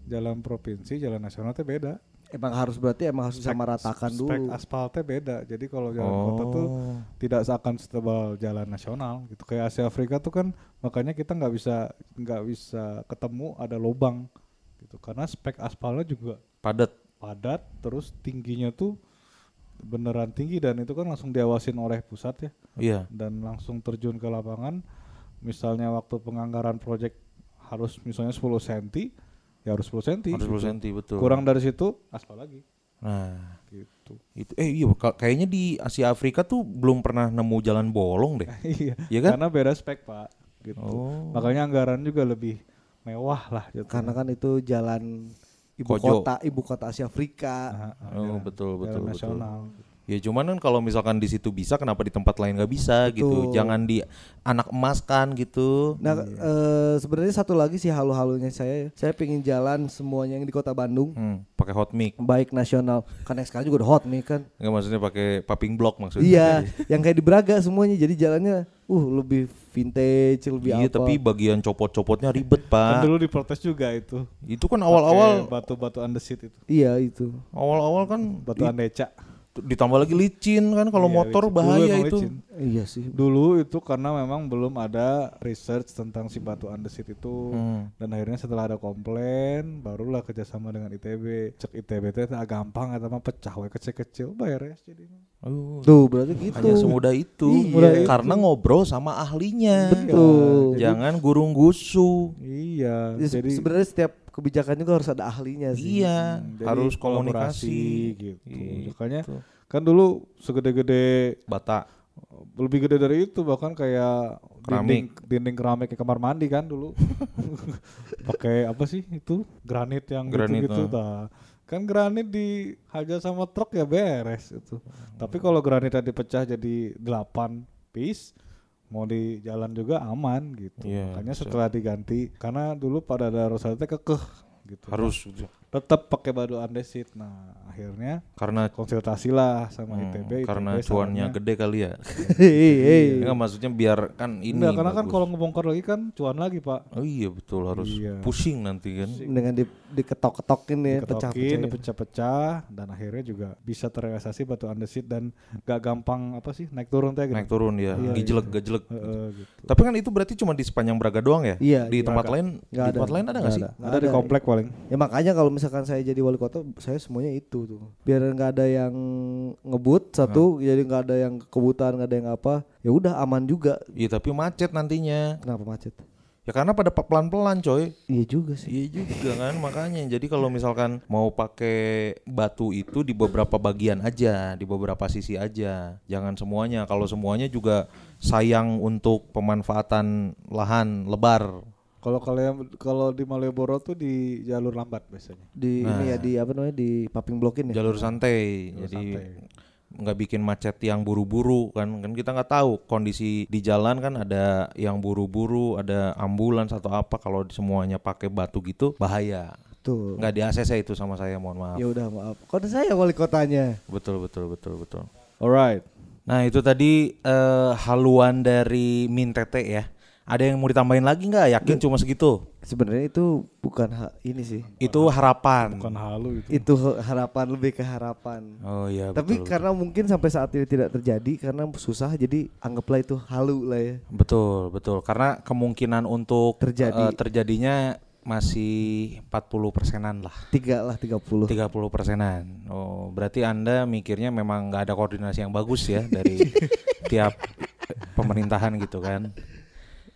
jalan provinsi, jalan nasional teh beda. Emang harus berarti emang harus bisa Spek- meratakan spek dulu. aspalnya beda. Jadi kalau jalan kota tuh oh. tidak seakan setebal jalan nasional gitu. Kayak Asia Afrika tuh kan makanya kita nggak bisa nggak bisa ketemu ada lubang gitu. Karena spek aspalnya juga padat. padat terus tingginya tuh beneran tinggi dan itu kan langsung diawasin oleh pusat ya. Iya. Dan langsung terjun ke lapangan. Misalnya waktu penganggaran proyek harus misalnya 10 cm ya harus 10 cm harus 10 cm betul. Kurang dari situ aspal lagi. Nah gitu. itu eh iya ka- kayaknya di Asia Afrika tuh belum pernah nemu jalan bolong deh. Iya Iya kan? karena beda spek pak. Gitu. Oh. makanya anggaran juga lebih mewah lah gitu. Karena kan itu jalan ibu Kojo. kota ibu kota Asia Afrika. Nah, Oh, jalan- betul, jalan betul, betul. Ya cuman kan kalau misalkan di situ bisa kenapa di tempat lain nggak bisa gitu. Betul. Jangan di anak emas kan gitu. Nah, eh, sebenarnya satu lagi sih halu-halunya saya, saya pingin jalan semuanya yang di kota Bandung, Hmm, pakai hot mic. baik nasional, kan yang sekarang juga udah hot nih kan. Enggak maksudnya pakai popping block maksudnya. Iya, yang kayak di Braga semuanya, jadi jalannya, uh lebih vintage, lebih Iya, apa. tapi bagian copot-copotnya ribet, kan Pak. dulu diprotes juga itu Itu kan awal-awal batu-batu andesit itu Iya itu. awal-awal kan batu andeca ditambah lagi licin kan kalau Iya, motor licin. Bahaya itu. licin. Iya sih. Dulu itu karena memang belum ada research tentang si batu andesit itu Hmm. dan akhirnya setelah ada komplain barulah kerjasama dengan ITB cek ITB itu ah, gampang atau mah pecah we kecil-kecil bayar ya jadi Aduh, Tuh berarti gitu. hanya semudah itu. Iya. Karena ngobrol sama ahlinya. Betul. Jangan gurung gusu. iya Ya, jadi sebenarnya setiap kebijakan juga harus ada ahlinya sih. Iya, hmm, harus kolaborasi komunikasi gitu Gitu. makanya kan dulu segede-gede Bata. lebih gede dari itu bahkan kayak dinding Keramik. dinding keramik di kamar mandi kan dulu pakai apa sih itu granit yang Granit, gitu gitu ah. Kan granit di haja sama truk ya beres itu. Tapi kalau granitnya dipecah jadi 8 piece mau di jalan juga aman gitu. Iya, Makanya bisa. setelah diganti karena dulu pada ada Rosetta kekeh gitu. Harus tetap pakai badu andesit. Nah, akhirnya karena konsultasi lah sama hmm, ITB. karena ITB cuannya sarannya- gede kali ya. Hei, Enggak maksudnya biar kan ini. Enggak, karena kan bagus. kalau ngebongkar lagi kan cuan lagi, Pak. Oh iya betul harus Iya. pusing nanti kan. dengan di, diketok-ketokin ya, pecah-pecah. dipecah-pecah dan akhirnya juga bisa terrealisasi batu andesit dan gak gampang apa sih naik turun teh gitu. Naik turun ya, Iya, gejelek iya. gejelek. Heeh, gitu. Tapi kan itu berarti cuma di sepanjang Braga doang ya? Iya, Di iya. tempat Braga. lain, Nggak di ada. tempat lain ada nggak Nggak sih? ada. Ada di komplek paling. Ya makanya kalau misalkan saya jadi wali kota, saya semuanya itu tuh. Biar nggak ada yang ngebut satu, jadi nggak ada yang kebutaan, nggak ada yang apa. Ya udah aman juga. Iya tapi macet nantinya. Kenapa macet? Ya karena pada pe- pelan-pelan coy. Iya juga sih. Iya juga kan makanya. Jadi kalau misalkan mau pakai batu itu di beberapa bagian aja, di beberapa sisi aja. Jangan semuanya. Kalau semuanya juga sayang untuk pemanfaatan lahan lebar. Kalau kalian kalau di Malioboro tuh di jalur lambat biasanya. Di Nah. ini ya di apa namanya di paping blokin ya. Jalur santai. Jalur Jadi nggak bikin macet yang buru-buru kan kan kita nggak tahu kondisi di jalan kan ada yang buru-buru ada ambulans atau apa kalau semuanya pakai batu gitu bahaya Tuh. nggak di ACC itu sama saya mohon maaf Ya udah maaf. Kode saya wali kotanya. betul betul betul betul Alright. nah itu tadi eh, haluan dari Min Tete ya ada yang mau ditambahin lagi nggak yakin cuma segitu Sebenarnya itu bukan ha- ini sih. itu harapan Bukan halu itu. Itu harapan lebih ke harapan. oh iya Tapi betul, karena mungkin sampai saat ini tidak terjadi karena susah jadi anggaplah itu halu lah ya. betul betul karena kemungkinan untuk Terjadi. eh, terjadinya masih 40 persenan lah Tiga lah 30. 30 persenan. Oh, berarti Anda mikirnya memang nggak ada koordinasi yang bagus ya dari tiap pemerintahan gitu kan.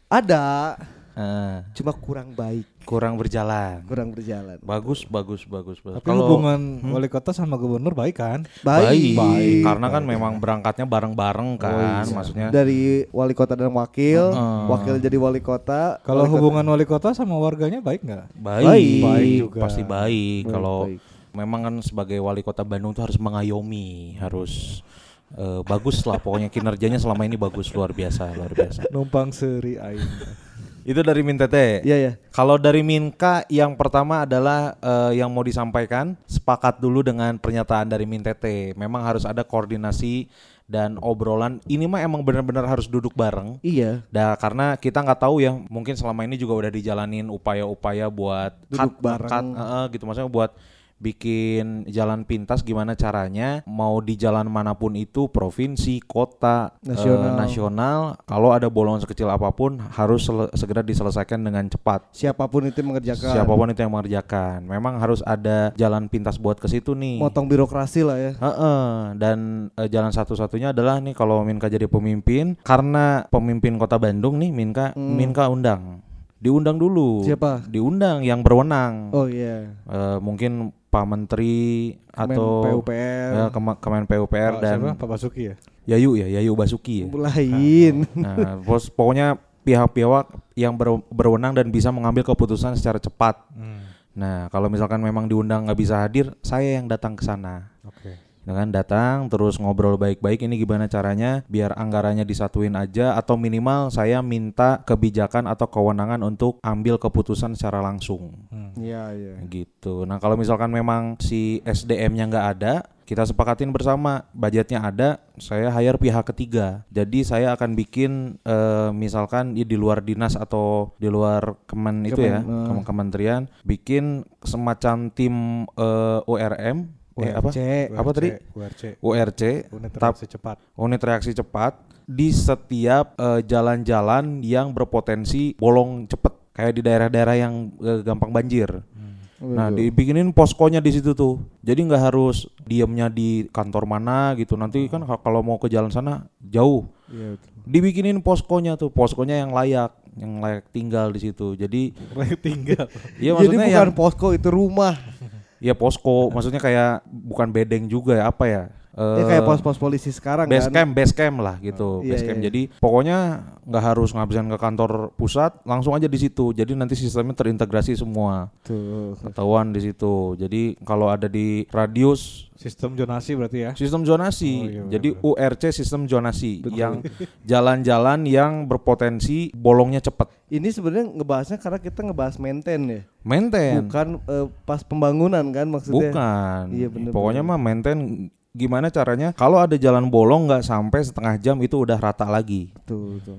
Ada, Eh, cuma kurang baik, kurang berjalan. kurang berjalan. Bagus, bagus, bagus, bagus. Tapi hubungan wali kota sama gubernur baik kan? baik, Baik. karena kan memang berangkatnya bareng-bareng kan, maksudnya. Dari wali kota dan wakil, Heeh. wakil jadi wali kota. Kalau wali kota- hubungan wali kota sama warganya baik nggak? Baik, Baik juga. pasti baik. Baik, Kalau baik. memang kan sebagai wali kota Bandung tuh harus mengayomi, harus eh, bagus lah. Pokoknya kinerjanya selama ini bagus, luar biasa, luar biasa. Numpang seri aing. Itu dari Min Tete. Iya ya. Kalau dari Minka yang pertama adalah eh, yang mau disampaikan sepakat dulu dengan pernyataan dari Min Tete. Memang harus ada koordinasi dan obrolan. Ini mah emang benar-benar harus duduk bareng. Iya. Dah karena kita nggak tahu ya, mungkin selama ini juga udah dijalanin upaya-upaya buat Duduk cut- bareng. cut, eh, gitu maksudnya buat bikin jalan pintas gimana caranya mau di jalan mana pun itu provinsi kota eh, Nasional. nasional kalau ada bolongan sekecil apa pun harus segera diselesaikan dengan cepat Siapa pun itu mengerjakan. siapa pun itu yang mengerjakan memang harus ada jalan pintas buat ke situ nih Motong birokrasi lah ya. Heeh, dan eh, jalan satu-satunya adalah nih kalau Minka jadi pemimpin karena pemimpin Kota Bandung nih Minka Minka undang. Diundang dulu. Siapa? Diundang yang berwenang. Oh iya. Eh, mungkin Pak Menteri Kemen atau PUPR. ya, Kema- Kemen PUPR dan siapa? Pak Basuki ya? Yayu ya, Yayu Basuki ya. Lain. Nah, pos- pokoknya pihak-pihak yang ber- berwenang dan bisa mengambil keputusan secara cepat. Nah, kalau misalkan memang diundang nggak bisa hadir, saya yang datang ke sana. Oke. Dengan datang terus ngobrol baik-baik ini gimana caranya biar anggarannya disatuin aja atau minimal saya minta kebijakan atau kewenangan untuk ambil keputusan secara langsung Iya iya. gitu. Nah kalau misalkan memang si SDM-nya nggak ada, kita sepakatin bersama budgetnya ada, saya hire pihak ketiga. Jadi saya akan bikin eh, misalkan ya di luar dinas atau di luar kemen itu ya, Kemen, eh. kemen- kementerian, bikin semacam tim eh, URM, eh, apa? URC. Apa tadi? URC. URC, Unit tap- reaksi cepat. unit reaksi cepat di setiap eh, jalan-jalan yang berpotensi bolong cepet kayak di daerah-daerah yang eh, gampang banjir. Nah, dibikinin poskonya di situ tuh. Jadi nggak harus diemnya di kantor mana gitu. Nanti kan ka- kalau mau ke jalan sana jauh. Iya betul. Dibikinin poskonya tuh, poskonya yang layak, yang layak tinggal di situ. Jadi Layak tinggal. iya Jadi maksudnya bukan yang posko itu rumah. ya posko, maksudnya kayak bukan bedeng juga ya, apa ya? Ya eh, kayak pos-pos polisi sekarang base kan. camp, base camp lah gitu, Iya, base camp. iya. Jadi pokoknya nggak harus ngabisin ke kantor pusat, langsung aja di situ. Jadi nanti sistemnya terintegrasi semua, Tuh. ketahuan di situ. Jadi kalau ada di radius Sistem zonasi berarti ya. sistem zonasi, Oh, iya, jadi. URC sistem zonasi yang jalan-jalan yang berpotensi bolongnya cepat. Ini sebenarnya ngebahasnya karena kita ngebahas maintain ya. Maintain. Bukan eh, pas pembangunan kan maksudnya. Bukan. Iya, bener, Pokoknya bener. mah maintain gimana caranya kalau ada jalan bolong nggak sampai setengah jam itu udah rata lagi. Tuh, tuh.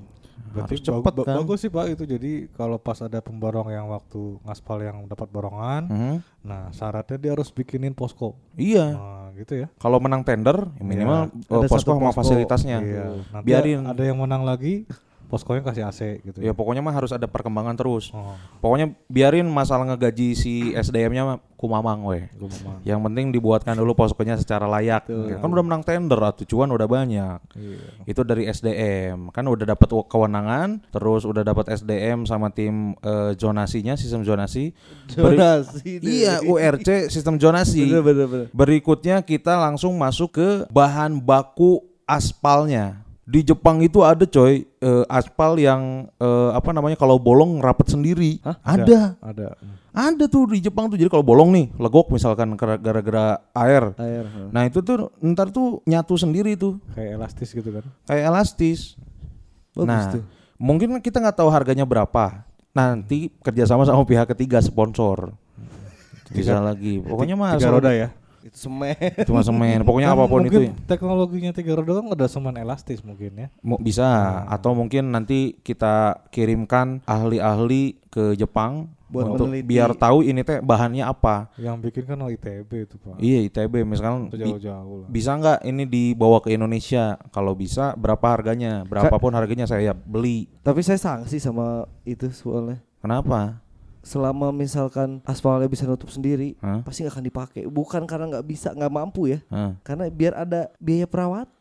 Berarti Harus cepet ba- ba- kan. bagus sih Pak itu. Jadi kalau pas ada pemborong yang waktu ngaspal yang dapat borongan, Mhm. nah syaratnya dia harus bikinin posko. Iya. Nah, gitu ya. Kalau menang tender ya minimal Ada posko satu sama posko. fasilitasnya. Iya. Nanti Biarin. ada yang menang lagi, poskonya kasih AC gitu. Ya pokoknya mah harus ada perkembangan terus. Oh, Pokoknya biarin masalah ngegaji si SDM-nya kumamang weh. Yang penting dibuatkan dulu poskonya secara layak. Ya, Kan udah menang tender atau cuan udah banyak. Iya. Itu dari SDM. Kan udah dapat kewenangan, terus udah dapat SDM sama tim eh, zonasinya, sistem zonasi. Beri- Zonasi deh. Iya, URC sistem zonasi. Bener bener bener. Berikutnya kita langsung masuk ke bahan baku aspalnya. Di Jepang itu ada coy eh, aspal yang eh, apa namanya kalau bolong rapet sendiri. Hah? Ada. Ada. Hmm. Ada tuh di Jepang tuh. Jadi kalau bolong nih, legok misalkan gara- gara-gara air. Air. huh. Nah, itu tuh ntar tuh nyatu sendiri tuh Kayak elastis gitu kan. kayak elastis. Bagus nah, tuh. mungkin kita nggak tahu harganya berapa. Nanti kerjasama sama pihak ketiga sponsor. Bisa lagi. Pokoknya mah tiga roda ya. Itu semen. cuma semen. Pokoknya Kan apa pun itu. mungkin teknologinya tiga roda kan udah semen elastis mungkin ya. Mo- bisa atau mungkin nanti kita kirimkan ahli-ahli ke Jepang Buat untuk meneliti. biar tahu ini teh bahannya apa. Yang bikin kan ITB itu Pak. Iya ITB misalkan jauh-jauh lah. bisa nggak ini dibawa ke Indonesia? Kalau bisa berapa harganya? Berapapun harganya saya beli. Tapi saya sanksi sama itu soalnya. Kenapa? Selama misalkan aspalnya bisa nutup sendiri, Hah? pasti nggak akan dipakai. Bukan karena nggak bisa, nggak mampu ya. Hah? Karena biar ada biaya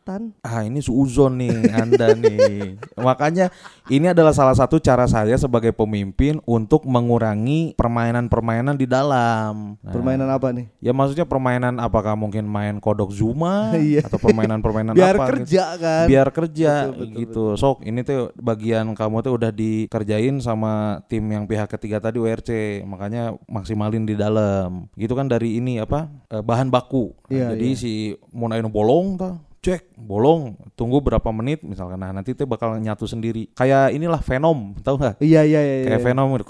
perawatan. Ah ini suuzon nih Anda nih. Makanya ini adalah salah satu cara saya sebagai pemimpin untuk mengurangi permainan-permainan di dalam. Nah, Permainan apa nih? Ya maksudnya permainan apakah mungkin main kodok Zuma Iya. atau permainan-permainan Biar apa kerja gitu. kan. Biar kerja Betul, betul, gitu. Sok ini tuh bagian kamu tuh udah dikerjain sama tim yang pihak ketiga tadi WRC. Makanya maksimalin di dalam. Gitu kan dari ini apa? eh, bahan baku. Nah, Iya, jadi iya. si mau naik bolong tuh cek bolong tunggu berapa menit misalkan nah nanti tuh bakal nyatu sendiri kayak inilah Venom tahu nggak Iya iya iya. kayak iya. Venom gitu.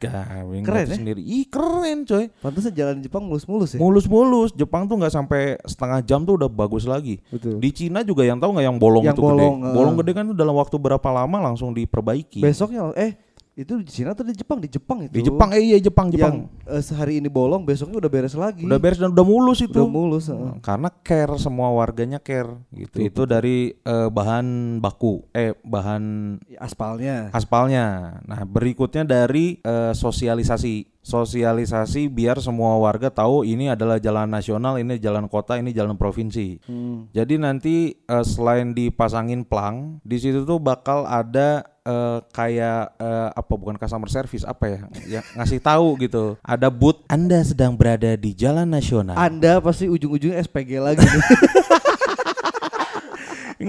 Gawing Keren ya? sendiri ih keren coy Pantasnya jalan Jepang mulus-mulus ya. mulus-mulus Jepang tuh nggak sampai setengah jam tuh udah bagus lagi Betul. di Cina juga yang tahu nggak yang bolong Yang itu bolong, gede eh. bolong gede kan tuh dalam waktu berapa lama langsung diperbaiki Besoknya eh itu di Cina atau di Jepang? Di Jepang itu. di Jepang eh iya Jepang Jepang Yang eh, sehari ini bolong, besoknya udah beres lagi. udah beres dan udah mulus itu Udah mulus. Hmm, karena care semua warganya care gitu itu dari eh, bahan baku eh bahan Aspalnya. aspalnya. Nah, berikutnya dari eh, sosialisasi. Sosialisasi biar semua warga tahu ini adalah jalan nasional, ini jalan kota, ini jalan provinsi. Hmm. Jadi nanti eh, selain dipasangin plang, di situ tuh bakal ada eh, kayak eh, apa bukan customer service apa ya, yang ngasih tahu gitu. Ada booth Anda sedang berada di jalan nasional. Anda pasti ujung-ujungnya SPG lagi.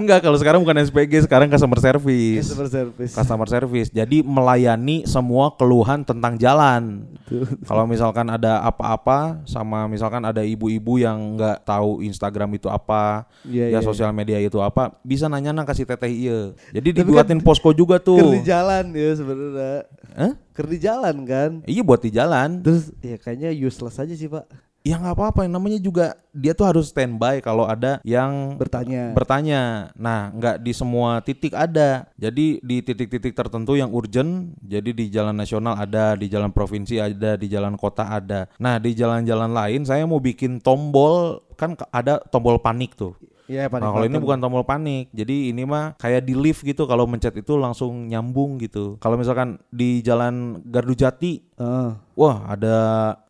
Enggak, kalau sekarang bukan SPG, sekarang customer service. Customer service. customer service. Jadi melayani semua keluhan tentang jalan. Kalau misalkan ada apa-apa sama misalkan ada ibu-ibu yang nggak tahu Instagram itu apa, Iya, ya iya, sosial media itu apa, bisa nanya nang kasih teteh iya. Jadi Tapi dibuatin posko juga Ker di tuh. jalan ya sebenarnya. Hah? Ker di jalan kan. Iya buat di jalan. Terus ya kayaknya useless aja sih pak. Ya nggak apa-apa, yang namanya juga dia tuh harus standby kalau ada yang Bertanya. bertanya. Nah, nggak di semua titik ada. Jadi di titik-titik tertentu yang urgent, jadi di jalan nasional ada, di jalan provinsi ada, di jalan kota ada. Nah, di jalan-jalan lain saya mau bikin tombol kan ada tombol panik tuh. Iya panik Nah, kalau ini bukan tombol panik. Jadi ini mah kayak di lift gitu kalau mencet itu langsung nyambung gitu. Kalau misalkan di jalan Gardu Jati, Ah, wah ada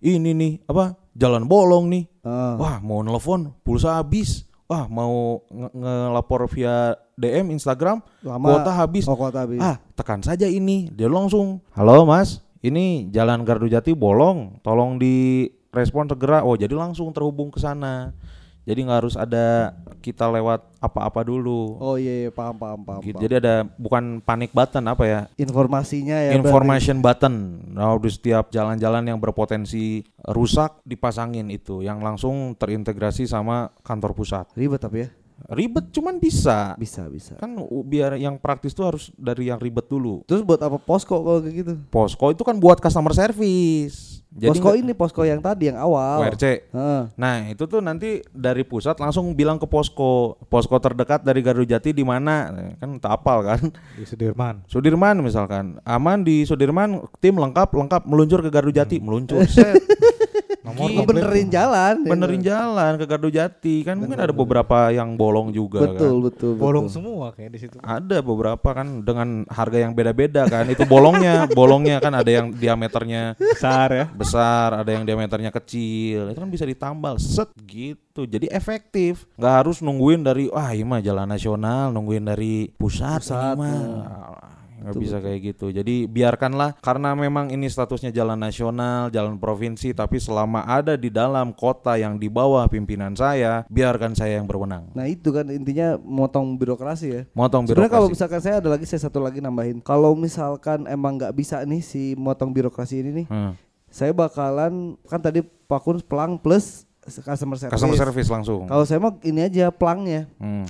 ini nih apa? Jalan bolong nih. ah. Wah mau nelfon pulsa habis. Wah mau nge- ngelapor via DM Instagram Lama. kuota habis. Oh kuota habis. Ah tekan saja ini. Dia langsung. Halo mas, ini jalan Gardu Jati bolong. Tolong direspon segera. Oh jadi langsung terhubung ke sana. Jadi nggak harus ada kita lewat apa-apa dulu. Oh iya, iya paham paham paham. Gitu. paham. Jadi ada bukan panic button apa ya? Informasinya ya. berarti. Information button. Nah, di setiap jalan-jalan yang berpotensi rusak dipasangin itu yang langsung terintegrasi sama kantor pusat. Ribet tapi ya. Ribet cuman bisa. Bisa bisa. Kan biar yang praktis tuh harus dari yang ribet dulu. Terus buat apa posko kalau kayak gitu? Posko itu kan buat customer service. Posko nggak- ini posko yang tadi yang awal. WRC. Heeh. Nah, itu tuh nanti dari pusat langsung bilang ke posko. Posko terdekat dari Garuda Jati di mana? Kan tak apal kan. Di Sudirman. Sudirman misalkan. Aman di Sudirman, tim lengkap lengkap meluncur ke Garuda Jati, meluncur. Set. Nomor Gitu. komplit. Benerin jalan. ya. Benerin jalan ke Garuda Jati. Kan mungkin ada beberapa yang bolong juga Betul kan. betul. Bolong betul. semua kayak di situ. Ada beberapa kan dengan harga yang beda-beda kan. Itu bolongnya, bolongnya kan ada yang diameternya Besar ya. besar, ada yang diameternya kecil. Itu kan bisa ditambal set gitu. Jadi efektif. nggak harus nungguin dari wah ini mah jalan nasional, nungguin dari pusat, Pusat, ini mah. Nggak bisa kayak gitu. Jadi biarkanlah karena memang ini statusnya jalan nasional, jalan provinsi, tapi selama ada di dalam kota yang di bawah pimpinan saya, biarkan saya yang berwenang. Nah itu kan intinya motong birokrasi ya. Motong Sebenarnya kalau birokrasi. misalkan saya ada lagi saya satu lagi nambahin. Kalau misalkan emang nggak bisa nih si motong birokrasi ini nih, Hmm. saya bakalan kan tadi Pak Kun pelang plus customer service. Customer service langsung. Kalau saya mah ini aja pelangnya Hmm.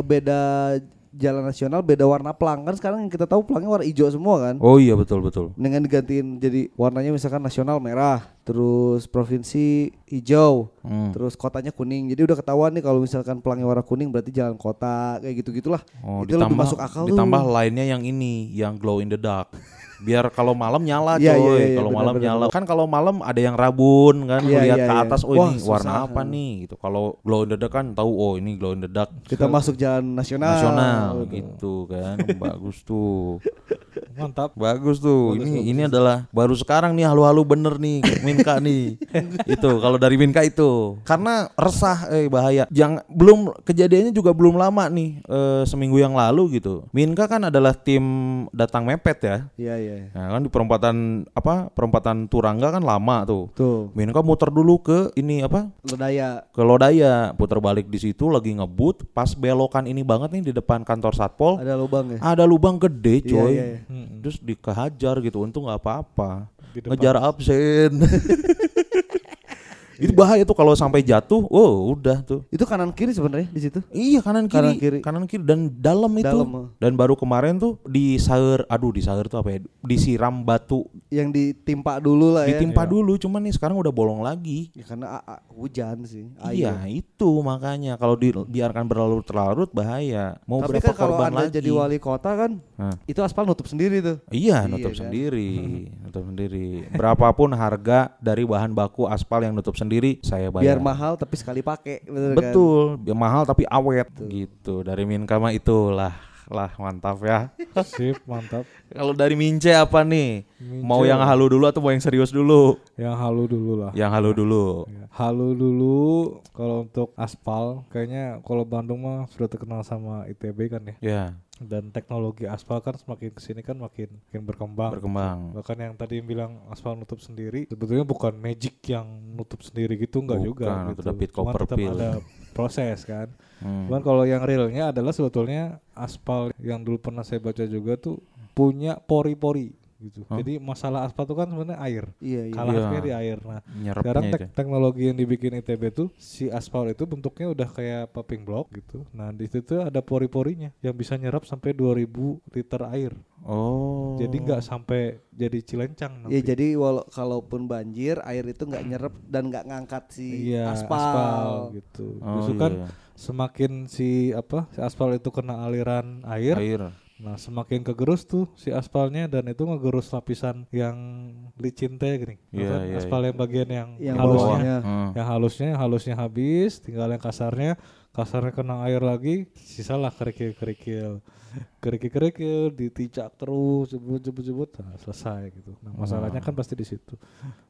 Beda jalan nasional beda warna pelang kan sekarang yang kita tahu pelangnya warna hijau semua kan. Oh iya betul betul. Dengan digantiin jadi warnanya misalkan nasional merah, terus provinsi hijau, Hmm. terus kotanya kuning. Jadi udah ketahuan nih kalau misalkan pelangnya warna kuning berarti jalan kota kayak gitu-gitulah. Oh, Itu ditambah lebih masuk akal tuh. ditambah lainnya yang ini, yang glow in the dark. Biar kalau malam nyala coy, Iya, iya, iya, kalau benar, malam benar, nyala. Kan kalau malam ada yang rabun kan, Iya, lihat iya, ke atas, oh Wah, ini warna susah. apa nih gitu. Kalau glow in the dark kan tahu oh ini glow in the dark Kita masuk jalan nasional. nasional Betul. gitu kan. Bagus tuh. Mantap. Bagus tuh. ini ini adalah baru sekarang nih halu-halu bener nih Minka nih. itu kalau dari Minka itu. Karena resah eh bahaya. Jangan belum kejadiannya juga belum lama nih eh, seminggu yang lalu gitu. Minka kan adalah tim datang mepet ya. Iya iya. Nah, kan di perempatan apa? Perempatan Turangga kan lama tuh. Tuh, Minka muter dulu ke ini apa? Lodaya. Ke Lodaya, putar balik di situ lagi ngebut, pas belokan ini banget nih di depan kantor Satpol. Ada lubang ya. Ada lubang gede Iya, coy. iya, iya. Terus dikehajar gitu, untung nggak apa-apa. Ngejar absen. Itu bahaya tuh kalau sampai jatuh, oh udah tuh. Itu kanan kiri sebenarnya di situ. Iya kanan kiri, Kanan kiri. kanan kiri dan dalam itu. Dalam, oh. Dan baru kemarin tuh di saur, aduh di saur tuh apa ya? Disiram batu, Yang ditimpa dulu lah ya. ditimpa dulu. Cuman nih sekarang udah bolong lagi. Ya, karena a- a- hujan sih. Iya air. itu makanya kalau dibiarkan berlarut-larut bahaya. Mau Tapi berapa kan kalau korban anda lagi? jadi wali kota kan, Hah. itu aspal nutup sendiri tuh. Iya, Iya, nutup kan? sendiri, nutup sendiri. Berapapun harga dari bahan baku aspal yang nutup sendiri, saya bayar. Biar mahal tapi sekali pakai. Betul. Kan? Betul, biar mahal tapi awet gitu. Dari Minka mah itulah, lah mantap ya. Sip, mantap. Kalau dari Mince apa nih? Mince. Mau yang halu dulu atau mau yang serius dulu? Yang halu dulu lah. Yang halu dulu. Ya. Halu dulu kalau untuk aspal kayaknya kalau Bandung mah sudah terkenal sama ITB kan ya. Ya, Dan teknologi aspal kan semakin ke sini kan makin makin berkembang. berkembang. Bahkan yang tadi yang bilang aspal nutup sendiri sebetulnya bukan magic yang nutup sendiri gitu enggak Bukan, juga itu gitu. udah pit Cuman tetap Copperfield. ada proses kan. Hmm. Cuman kalau yang realnya adalah sebetulnya aspal yang dulu pernah saya baca juga tuh punya pori-pori gitu. Hah? Jadi masalah aspal tuh kan sebenarnya air. Iya iya. Kalahnya Iya. di air. Nah, Nyerapnya sekarang itu. tek- teknologi yang dibikin ITB tuh si aspal itu bentuknya udah kayak popping block gitu. Nah, di situ ada pori-porinya yang bisa nyerap sampai 2000 liter air. Oh. Jadi nggak sampai jadi cilencang Ya nanti. jadi walau kalaupun banjir air itu nggak nyerap dan nggak ngangkat si iya, aspal. gitu. Oh, Justru iya, kan iya. semakin si apa si aspal itu kena aliran air, air. Nah semakin kegerus tuh si aspalnya dan itu ngegerus lapisan yang licin teh gini. Iya, Apa, iya, aspal yang bagian yang, Yang halusnya. bawahnya. Hmm. Yang halusnya yang halusnya habis, tinggal yang kasarnya, kasarnya kena air lagi, sisalah kerikil-kerikil. Kerikil-kerikil diticak terus, jebut-jebut-jebut, nah, selesai gitu. Nah, masalahnya kan pasti di situ.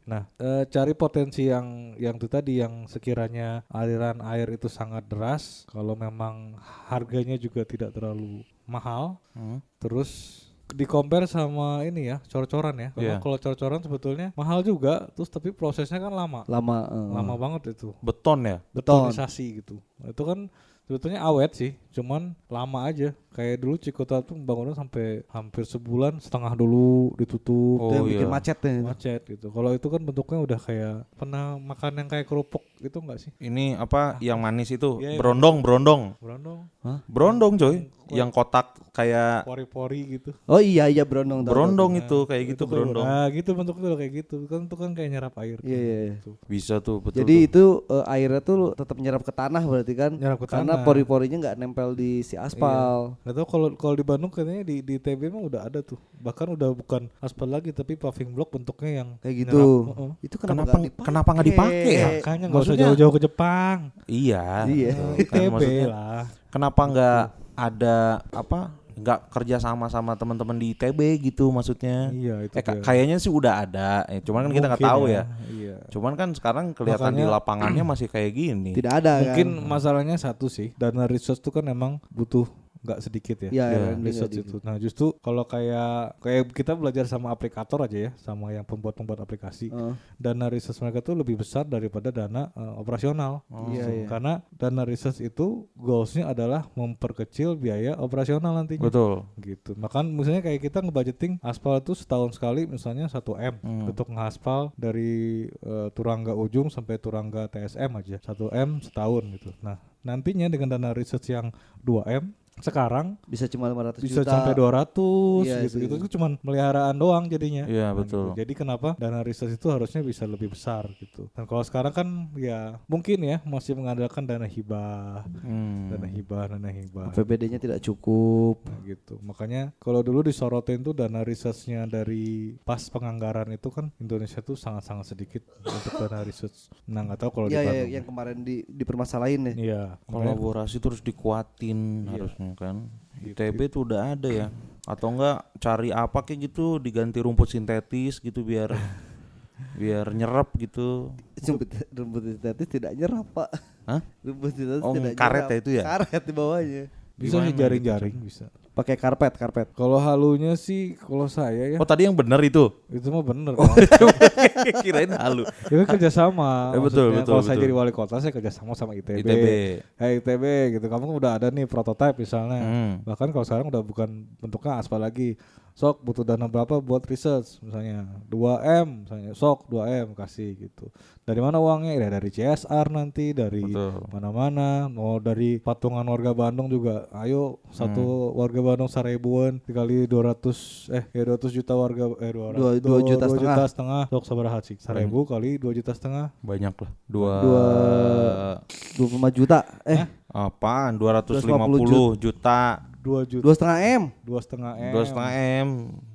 Nah, eh, cari potensi yang yang itu tadi yang sekiranya aliran air itu sangat deras, kalau memang harganya juga tidak terlalu mahal, Hmm. terus di compare sama ini ya cor-coran ya. Karena Iya. kalau cor-coran sebetulnya mahal juga, terus tapi prosesnya kan lama, Lama. eh. lama banget itu. Beton ya. Beton. Betonisasi gitu. Itu kan sebetulnya awet sih, cuman lama aja. Kayak dulu Cikota tuh bangunnya sampai hampir sebulan setengah dulu ditutup. Itu Oh, bikin iya. macet ya. macet gitu. Kalau itu kan bentuknya udah kayak pernah makan yang kayak kerupuk itu enggak sih? Ini apa yang manis itu? Iya, iya. Berondong, berondong. Berondong, Berondong coy. Yang kotak kayak pori-pori gitu. Oh iya iya berondong. tahu, tahu. berondong itu kayak gitu Itu kayak- berondong. Nah, gitu bentuknya kayak gitu. Kan itu kan kayak nyerap air. Iya iya. iya. Gitu. Bisa tuh betul. Jadi tuh. itu eh, airnya tuh tetap nyerap ke tanah berarti kan? Nyerap ke Karena tanah. pori-porinya nggak nempel di si aspal. Gak tau kalau kalau di Bandung katanya di di TB mah udah ada tuh. Bahkan udah bukan aspal lagi tapi paving block bentuknya yang Kayak gitu. nyerap. Heeh. Itu Kenapa- kenapa nggak dipakai? kenapa nggak dipakai ya? Makanya nggak usah jauh-jauh ke Jepang. Iya. Iya. Kan TB maksudnya lah. kenapa nggak ada apa? Nggak kerja sama sama teman-teman di ITB gitu maksudnya. Iya itu Eh, dia. kayaknya sih udah ada. Eh, cuman kan kita nggak tahu ya. Iya. Cuman kan sekarang kelihatan di Makanya- lapangannya masih kayak gini. Tidak ada Mungkin kan? masalahnya satu sih, dana research itu kan emang butuh nggak sedikit ya. Research di- itu. Nah, justru kalau kayak kayak kita belajar sama aplikator aja ya, sama yang pembuat-pembuat aplikasi. Heeh. Dana research mereka tuh lebih besar daripada dana eh, operasional. Iya, iya. Karena dana research itu goalsnya adalah memperkecil biaya operasional nantinya. Betul. gitu. Makan misalnya kayak kita ngebudgeting aspal itu setahun sekali misalnya 1 M Hmm. untuk ngaspal dari eh, Turangga ujung sampai Turangga TSM aja 1 M setahun gitu. Nah nantinya dengan dana research yang 2 M sekarang Bisa cuma 500 bisa juta. sampai 200 Iya gitu. sih. Itu cuman meliharaan doang jadinya. Iya, Nah, betul. gitu. Jadi kenapa dana research itu harusnya bisa lebih besar gitu. Dan kalau sekarang kan ya mungkin ya masih mengandalkan dana hibah, Hmm. dana hibah, dana hibah. APBD-nya tidak cukup. Nah, gitu. Makanya kalau dulu disorotin tuh dana researchnya dari pas penganggaran itu kan Indonesia tuh sangat-sangat sedikit untuk dana research. Nah nggak tahu kalau di Iya ya, yang kemarin di dipermasalahin ya. Iya. Kolaborasi terus dikuatin Iya. harusnya kan. Gitu. ITB tuh udah ada ya. Atau enggak cari apa kayak gitu diganti rumput sintetis gitu biar biar nyerap gitu. Rumput, rumput sintetis tidak nyerap pak. Hah? Rumput sintetis Oh, tidak karet nyerap. ya itu ya? Karet di bawahnya. Bisa gitu, jaring-jaring bisa. Pakai karpet, karpet. Kalau halunya sih kalau saya ya Oh tadi yang bener itu. itu mah bener. Oh. Kirain halu. itu kerjasama. Eh, betul, betul, Kalau saya jadi wali kota saya kerjasama sama ITB. ITB. Hey ITB gitu. Kamu kan udah ada nih prototipe misalnya. Hmm. Bahkan kalau sekarang udah bukan bentuknya aspal lagi. Sok butuh dana berapa buat research misalnya 2M misalnya sok 2M kasih gitu. Dari mana uangnya? Ya dari CSR nanti dari mana-mana mau dari patungan warga Bandung juga ayo satu Hmm. warga Bandung seribuan dikali 200 eh ya 200 juta warga eh 200 Dua- dua juta dua setengah. juta setengah sok sabaraha sih seribu kali 2 juta setengah Banyak lah. Dua, Dua- 25 juta. Eh, apaan? 250 250 juta. 2 juta dua setengah M. dua setengah M Dua setengah M.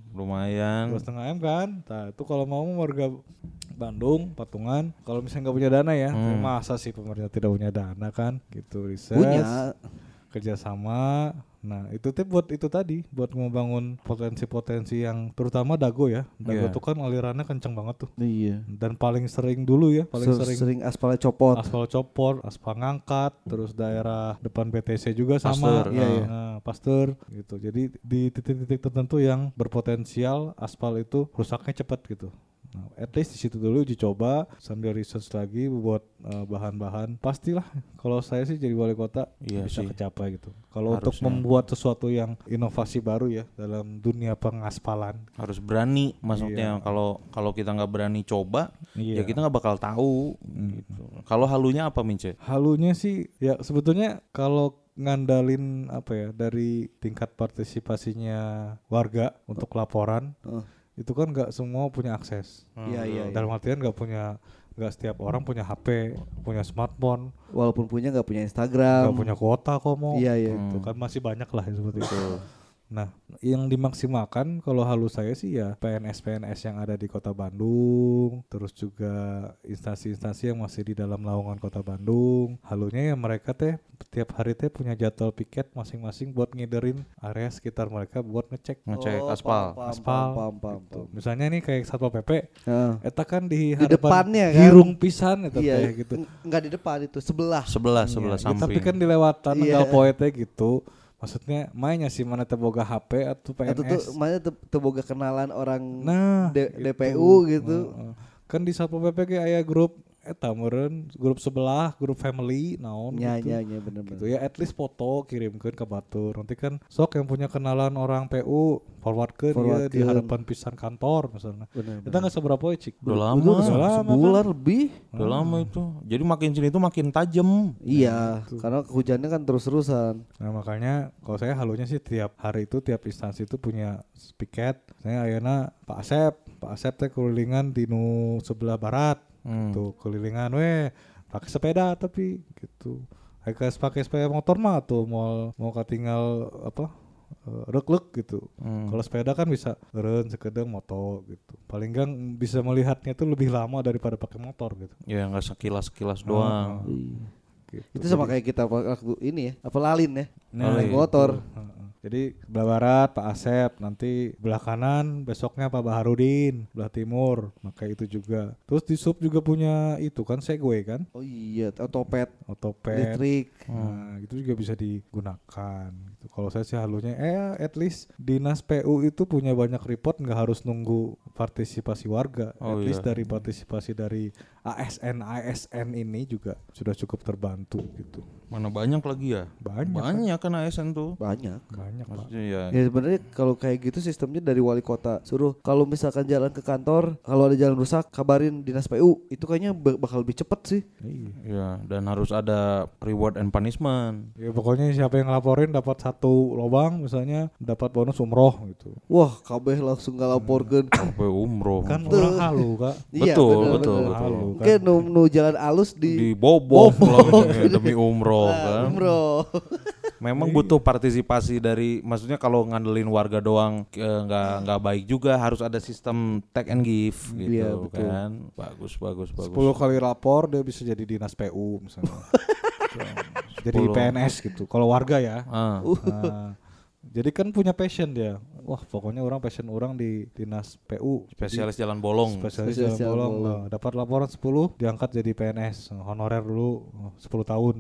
Lumayan. dua setengah M kan nah itu kalau mau warga Bandung patungan kalau misalnya nggak punya dana ya Hmm. masa sih pemerintah tidak punya dana kan gitu riset Punya. Kerjasama nah itu tuh buat itu tadi buat membangun potensi-potensi yang terutama dago ya dago Iya. tuh kan alirannya kenceng banget tuh Iya. dan paling sering dulu ya paling Ser- sering sering aspalnya copot. aspal copot, aspal ngangkat, terus daerah depan BTC juga sama, Pasteur, iya, ah. iya. Nah, pasteur gitu. Jadi di titik-titik tertentu yang berpotensial aspal itu rusaknya cepat gitu. Nah, at least di situ dulu uji coba sambil research lagi buat eh, bahan-bahan. Pastilah kalau saya sih jadi wali kota Iya bisa sih. kecapai gitu. Kalau untuk membuat sesuatu yang inovasi baru ya dalam dunia pengaspalan. Harus berani maksudnya kalau kalau kita nggak berani coba Iya. ya kita nggak bakal tahu gitu. Kalau halunya apa Mince? Halunya sih ya sebetulnya kalau ngandalin apa ya dari tingkat partisipasinya warga untuk laporan Oh. Itu kan nggak semua punya akses. Iya, iya, iya. Dalam artian nggak punya nggak setiap orang punya HP, punya smartphone, Walaupun punya nggak punya nggak Instagram. punya kuota kok mau. Iya, iya. Itu kan masih banyak lah yang seperti itu. Nah, yang dimaksimalkan kalau halus saya sih ya PNS-PNS yang ada di Kota Bandung, terus juga instansi-instansi yang masih di dalam naungan Kota Bandung. Halunya ya mereka teh tiap hari teh punya jadwal piket masing-masing buat ngiderin area sekitar mereka buat ngecek Ngecek Oh, aspal. paham, paham, aspal. paham, paham, gitu. paham. Misalnya nih kayak Satpol PP, Heeh. eta kan di, Di hadapan depannya kan? hirung pisan eta Iya, teh gitu. n- nggak di depan itu, sebelah. Sebelah sebelah Iya, ya, samping. tapi kan dilewatan Iya. tinggal poetnya gitu. Maksudnya mainnya sih mana teboga HP atau PNS Atau tuh mana te- teboga kenalan orang nah D- itu. DPU gitu. Heeh. kan di satpol pp ge aya grup eta meureun grup sebelah grup family naon Nya gitu. nya nya bener-bener. gitu ya at least foto kirimkan ke batur nanti kan sok yang punya kenalan orang PU forwardkan ya Forwardkeun. di hadapan pisan kantor misalnya Bener, kita nggak seberapa ya cik Udah lama. Udah lama, sebulan lebih. Udah lama itu. Jadi makin sini tuh makin tajam. Iya, karena hujannya kan terus-terusan. Nah makanya kalau saya halunya sih tiap hari itu tiap instansi itu punya piket. Saya ayana Pak Asep, Pak Asep teh kelilingan di nu sebelah barat, Hmm. tuh kelilingan weh pakai sepeda tapi gitu. Haikes pakai sepeda motor mah tuh mau mau ketinggal apa eh, rek-rek gitu. Hmm. Kalau sepeda kan bisa eren sekedeng moto gitu. Paling enggak bisa melihatnya tuh lebih lama daripada pakai motor gitu. Ya nggak sekilas-sekilas doang. gitu. Itu sama kayak kita waktu ini ya, apa lalin ya. Nah, naik gitu. motor. Heeh. Jadi sebelah barat Pak Asep, nanti belah kanan besoknya Pak Baharudin, belah timur, maka itu juga. Terus di sub juga punya itu kan Segway kan, Oh iya, otopet, otopet. listrik. Nah, itu juga bisa digunakan. Gitu. Kalau saya sih halunya, eh at least dinas PU itu punya banyak report nggak harus nunggu partisipasi warga. Oh at least iya. dari partisipasi dari ASN ASN ini juga sudah cukup terbantu gitu. Mana banyak lagi ya? Banyak. Banyak kan ASN tuh. Banyak. Banyak Pak. Maksudnya ya. Ya sebenarnya kalau kayak gitu sistemnya dari wali kota suruh kalau misalkan jalan ke kantor kalau ada jalan rusak kabarin dinas PU itu kayaknya ba- bakal lebih cepet sih. Iya. Ya, dan harus ada reward and punishment. Ya pokoknya siapa yang laporin dapat satu lobang misalnya dapat bonus umroh gitu. Wah, kabeh langsung ngalaporkeun. Sampai umroh. Kan orang halu kak. Iya, betul, bener, betul, bener. betul. Halu kan. Nu, nu jalan alus di, langsung ya, demi umroh Ah, kan. umroh. Memang butuh partisipasi dari maksudnya kalau ngandelin warga doang eh, nggak nggak baik juga harus ada sistem take and give gitu Iya, betul. kan. Bagus bagus bagus. 10 kali lapor dia bisa jadi dinas PU misalnya. jadi 10. PNS gitu. Kalau warga ya. Ah, Nah, jadi kan punya passion dia. Wah pokoknya orang passion orang di dinas PU. Jadi spesialis jalan bolong. spesialis Spesialis jalan jalan bolong. bolong. Nah, dapat laporan 10 diangkat jadi PNS honorer dulu oh, 10 tahun.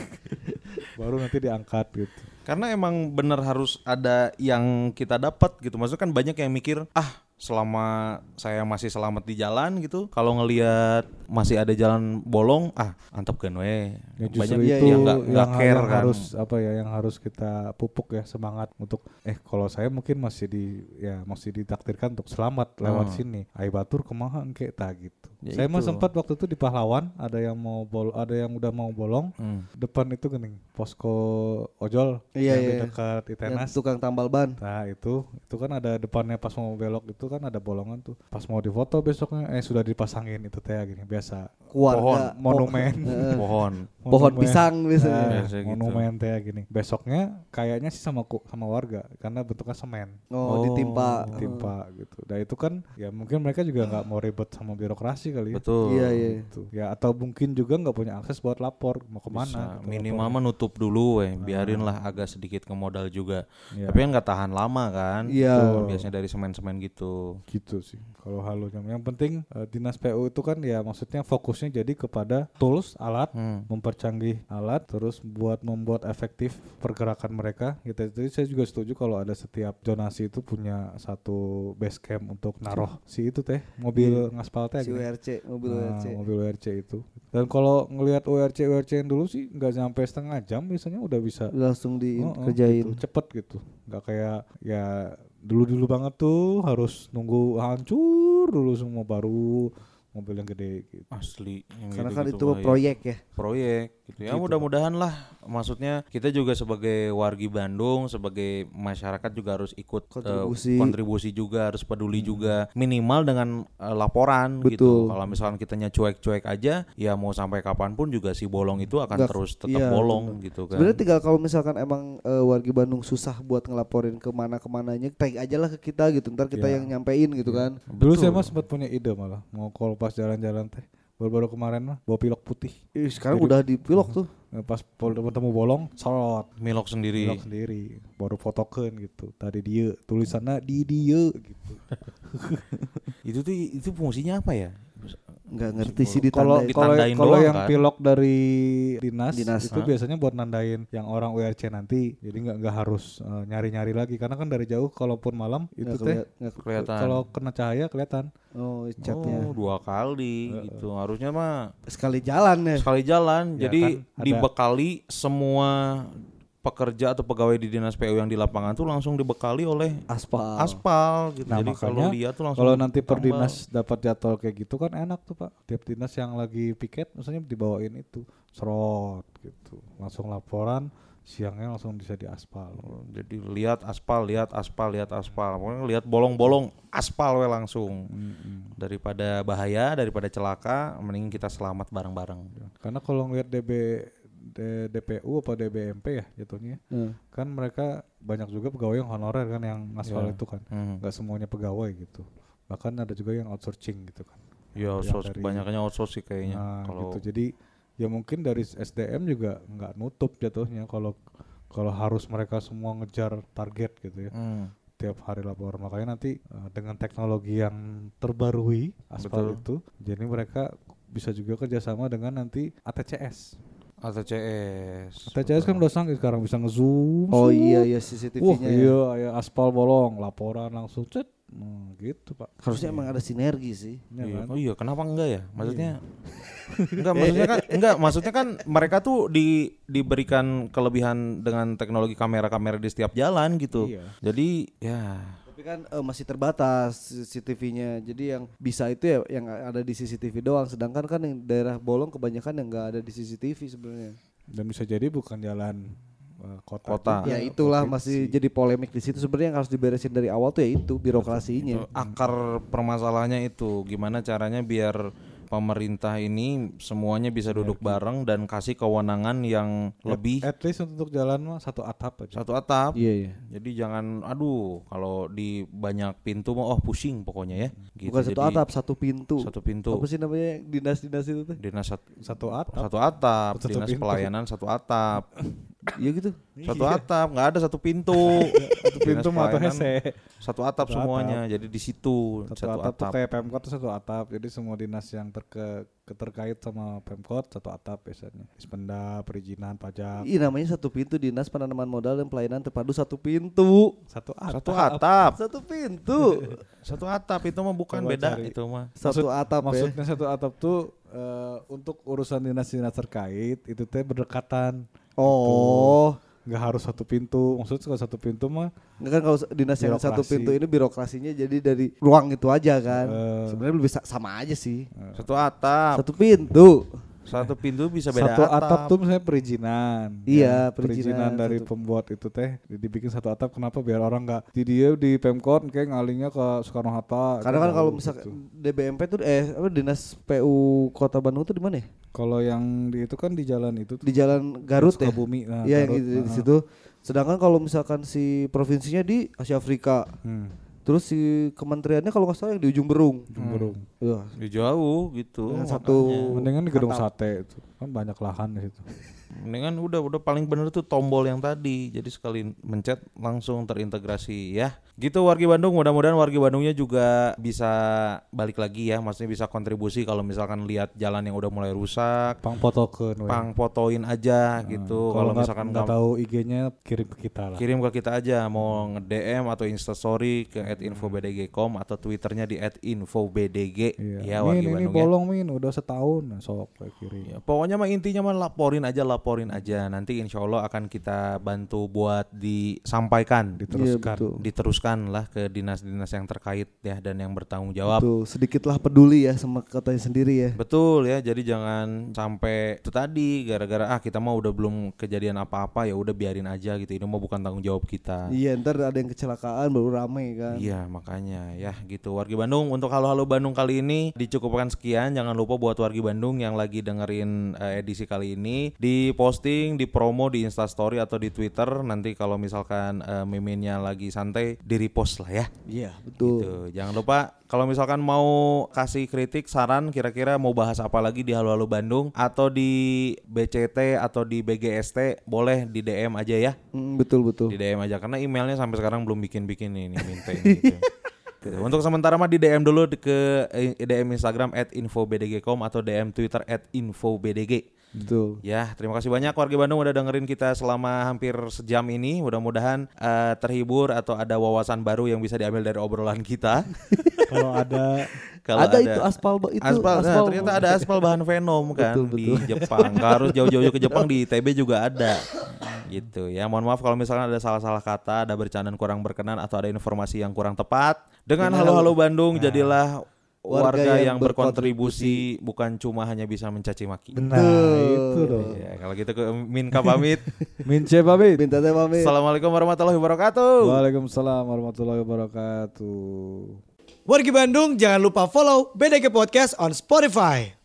Baru nanti diangkat gitu. Karena emang bener harus ada yang kita dapat gitu. Maksudnya kan banyak yang mikir, ah selama saya masih selamat di jalan gitu, kalau ngelihat masih ada jalan bolong, ah antep kan we. Ya banyak itu yang nggak yang, care yang kan. harus apa ya yang harus kita pupuk ya semangat untuk eh kalau saya mungkin masih di ya masih ditakdirkan untuk selamat lewat Hmm. sini. Ai batur kemaha engke tak gitu. Ya saya mah sempat waktu itu di Pahlawan ada yang mau bol ada yang udah mau bolong Hmm. depan itu gening posko ojol Iya, yang di iya. dekat Yang Itenas. tukang tambal ban. Nah itu itu kan ada depannya pas mau belok itu kan ada bolongan tuh. Pas mau difoto besoknya eh sudah dipasangin itu teh gini biasa Keluarga monumen. Heeh. Pohon. Pohon Monumen. pisang biasanya. Nah, Biasa gitu. monumen teh gini. Besoknya kayaknya sih sama ku- sama warga karena bentuknya semen. Oh, Oh, ditimpa. Timpa gitu. Dan itu kan ya mungkin mereka juga nggak mau ribet sama birokrasi kali ya. Betul. Iya, iya. Gitu. Ya atau mungkin juga nggak punya akses buat lapor mau Bisa. ke mana. gitu, Minimal mah nutup dulu weh, biarin lah agak sedikit ke modal juga. Iya. Tapi kan nggak tahan lama kan. Iya. Biasanya dari semen-semen gitu. gitu sih kalau halunya yang penting eh, dinas PU itu kan ya maksudnya fokusnya jadi kepada tools alat Hmm. mempercanggih alat terus buat membuat efektif pergerakan mereka gitu jadi saya juga setuju kalau ada setiap zonasi itu punya satu base camp untuk naruh si itu teh mobil ngaspal teh Si gini. WRC, mobil Nah, WRC. mobil WRC itu dan kalau ngelihat WRC WRC yang dulu sih nggak sampai setengah jam biasanya udah bisa Langsung Oh, oh, dikerjain. gitu, cepet gitu nggak kayak ya dulu dulu banget tuh harus nunggu hancur dulu semua baru mobil yang gede gitu Asli. yang Karena kan gitu-gitu itu bahaya. proyek ya. proyek gitu ya Gitu, mudah-mudahan lah maksudnya kita juga sebagai wargi Bandung sebagai masyarakat juga harus ikut eh, Kontribusi. kontribusi juga harus peduli juga minimal dengan eh, laporan Betul. gitu kalau misalkan kitanya cuek-cuek aja ya mau sampai kapan pun juga si bolong itu akan Nggak- terus tetap iya, bolong gitu kan Sebenarnya tinggal kalau misalkan emang eh, wargi Bandung susah buat ngelaporin ke mana ke mananya, tag aja lah ke kita gitu. Ntar kita Iya. yang nyampein gitu kan. dulu saya mah sempat punya ide malah mau kalau pas jalan-jalan teh. Baru-baru kemarin mah bawa pilok putih. Ih, sekarang Jadi- udah di pilok tuh. Eh, pas ketemu bolong sorot milok sendiri. pilok sendiri. Baru fotokan gitu. Tadi dia tulisannya di dia gitu. Itu tuh itu fungsinya apa ya nggak ngerti sih Kalau ditandai. kalau Ditandain kalau yang kan? pilok dari dinas, Dinas. itu biasanya buat nandain yang orang WRC nanti. Jadi nggak nggak harus eh, nyari-nyari lagi karena kan dari jauh kalaupun malam itu teh nggak Kelihatan. kalau kena cahaya kelihatan. oh catnya Oh, dua kali gitu. Harusnya mah sekali jalan ya sekali jalan. Ya Jadi kan, dibekali semua pekerja atau pegawai di dinas PU yang di lapangan tuh langsung dibekali oleh aspal aspal gitu. Nah Jadi makanya kalau lihat tuh langsung kalau nanti per dinas dapat jadwal kayak gitu kan enak tuh pak. Tiap dinas yang lagi piket, misalnya dibawain itu serot gitu, langsung laporan siangnya langsung bisa diaspal. Oh, Jadi lihat aspal, lihat aspal, lihat aspal. Pokoknya lihat bolong-bolong aspal we langsung. Daripada bahaya, daripada celaka, mending kita selamat bareng-bareng. Karena kalau ngeliat DB D- DPU apa DBMP ya jatuhnya, Hmm. kan mereka banyak juga pegawai yang honorer kan yang aspal Iya. itu kan, Hmm. nggak semuanya pegawai gitu. Bahkan ada juga yang outsourcing gitu kan. Ya, outsource, kebanyakannya outsource sih kayaknya. Nah, kalau gitu. Jadi ya mungkin dari SDM juga nggak nutup jatuhnya kalau kalau harus mereka semua ngejar target gitu ya. Hmm. Tiap hari laporan. Makanya nanti uh, dengan teknologi yang terbarui aspal Betul. itu, jadi mereka bisa juga kerjasama dengan nanti ATCS. ATCS. ATCS kan udah sanggih sekarang bisa ngezoom. oh zoom. iya iya Wah CCTV-nya ya. iya, ya aspal bolong, laporan langsung cet, Hmm, gitu pak. harusnya emang ada sinergi sih Ya Iya, kan? Oh iya, kenapa enggak ya? Maksudnya enggak maksudnya kan enggak maksudnya kan mereka tuh di diberikan kelebihan dengan teknologi kamera-kamera di setiap jalan gitu. Iya. Jadi ya tapi kan eh, masih terbatas CCTV-nya jadi yang bisa itu ya yang ada di CCTV doang. Sedangkan kan yang daerah bolong kebanyakan yang nggak ada di CCTV sebenarnya. Dan bisa jadi bukan jalan uh, kota. Kota. ya itulah provinsi. masih jadi polemik di situ. Sebenarnya yang harus diberesin dari awal tuh ya itu birokrasinya. Akar permasalahannya itu. Gimana caranya biar pemerintah ini semuanya bisa duduk bareng dan kasih kewenangan yang lebih At least untuk jalan mah satu atap aja. satu atap. iya iya Jadi jangan aduh kalau di banyak pintu mah oh pusing pokoknya ya. Gitu. bukan satu Jadi atap satu pintu Satu pintu. apa sih namanya dinas-dinas itu tuh Dinas sat- Satu atap. satu atap, Satu dinas pintu. pelayanan satu atap. iya gitu Satu atap, nggak ada satu pintu. Satu pintu mah atau hese. Satu atap Satu semuanya. Jadi di situ Satu, atap, tuh kayak Pemkot tuh satu atap. Jadi semua dinas yang terke keterkait sama Pemkot satu atap biasanya. Dispenda, perizinan, pajak. Iya namanya satu pintu dinas penanaman modal dan pelayanan terpadu satu pintu Satu atap. Satu atap. satu pintu Satu atap itu mah bukan Coba beda cari. itu mah. satu Maksud- atap ya Maksudnya satu atap tuh eh, untuk urusan dinas-dinas terkait itu teh berdekatan. Oh Nggak harus satu pintu. Maksudnya kalau satu pintu mah Nggak kan kalau dinas yang satu Birokrasi. pintu ini birokrasinya jadi dari ruang itu aja kan. Eh. Sebenarnya lebih sa- sama aja sih. Satu atap. Satu pintu. Satu pintu bisa beda satu atap. tuh misalnya perizinan. Iya, Ya, perizinan, dari satu- pembuat itu teh dibikin satu atap kenapa biar orang nggak di dia di Pemkot kayak ngalingnya ke Soekarno Hatta. Karena kan kalau misalkan gitu. DBMP tuh eh apa dinas PU Kota Bandung tuh di mana ya? kalau yang di itu kan di jalan itu tuh Di Jalan Garut ya. Sukabumi nah, Iya yang Garut, gitu, di nah, situ. Sedangkan kalau misalkan si provinsinya di Asia Afrika, hmm, terus si kementeriannya kalau nggak salah yang di ujung Berung. Jumberung. Iya. Di jauh gitu. Dengan satu Mendingan di gedung atap. sate itu kan banyak lahan di situ. Mendingan udah udah paling bener tuh tombol yang tadi. Jadi sekali mencet langsung terintegrasi ya. Gitu wargi Bandung, mudah-mudahan wargi Bandungnya juga bisa balik lagi ya, maksudnya bisa kontribusi kalau misalkan lihat jalan yang udah mulai rusak, Pang fotokeun pang fotoin aja gitu. Kalau misalkan nggak tahu IG-nya kirim ke kita lah. kirim ke kita aja mau nge-DM atau Instastory ke @infobdg.com atau Twitternya di @infobdg Iya. ya min wargi ini Bandung ya. bolong min udah setahun nah, sok kirim. Ya, pokoknya mah intinya mah laporin aja, laporin aja. Nanti insya Allah akan kita bantu buat disampaikan, Diteruskan. Iya, betul. diteruskan lah ke dinas-dinas yang terkait ya dan yang bertanggung jawab. Tuh, sedikitlah peduli ya sama kotanya sendiri ya. Betul ya, jadi jangan sampai itu tadi gara-gara ah kita mah udah belum kejadian apa-apa ya udah biarin aja gitu. Ini mah bukan tanggung jawab kita. Iya, ntar ada yang kecelakaan baru rame kan. Iya makanya ya gitu wargi Bandung untuk halo-halo Bandung kali ini dicukupkan sekian jangan lupa buat wargi Bandung yang lagi dengerin eh, edisi kali ini di posting di promo di Instastory atau di Twitter nanti kalau misalkan eh, miminnya lagi santai di repost lah ya Iya, betul. Gitu. jangan lupa kalau misalkan mau kasih kritik saran kira-kira mau bahas apa lagi di halo-halo Bandung atau di BCT atau di BGST boleh di DM aja ya Mm, betul betul. di DM aja karena emailnya sampai sekarang belum bikin-bikin ini minta ini gitu. Gitu. Untuk sementara mah di DM dulu ke eh, DM Instagram @infobdg.com atau DM Twitter @infobdg. Betul. Ya, terima kasih banyak warga Bandung udah dengerin kita selama hampir sejam ini. Mudah-mudahan eh, terhibur atau ada wawasan baru yang bisa diambil dari obrolan kita. Kalau ada Kalau ada, itu aspal itu aspal, nah, ternyata ada aspal bahan venom kan Betul, di Jepang. Nggak harus jauh-jauh ke Jepang di ITB juga ada. Gitu ya. Mohon maaf kalau misalnya ada salah-salah kata, ada bercandaan kurang berkenan atau ada informasi yang kurang tepat. Dengan halo-halo Bandung jadilah warga, Warga yang, yang berkontribusi bukan cuma hanya bisa mencaci maki. Nah, itu dong. Ya, kalau gitu ke Minka pamit. Mince pamit. minta teh pamit Assalamualaikum warahmatullahi wabarakatuh. Waalaikumsalam warahmatullahi wabarakatuh. Wargi Bandung jangan lupa follow BDG Podcast on Spotify.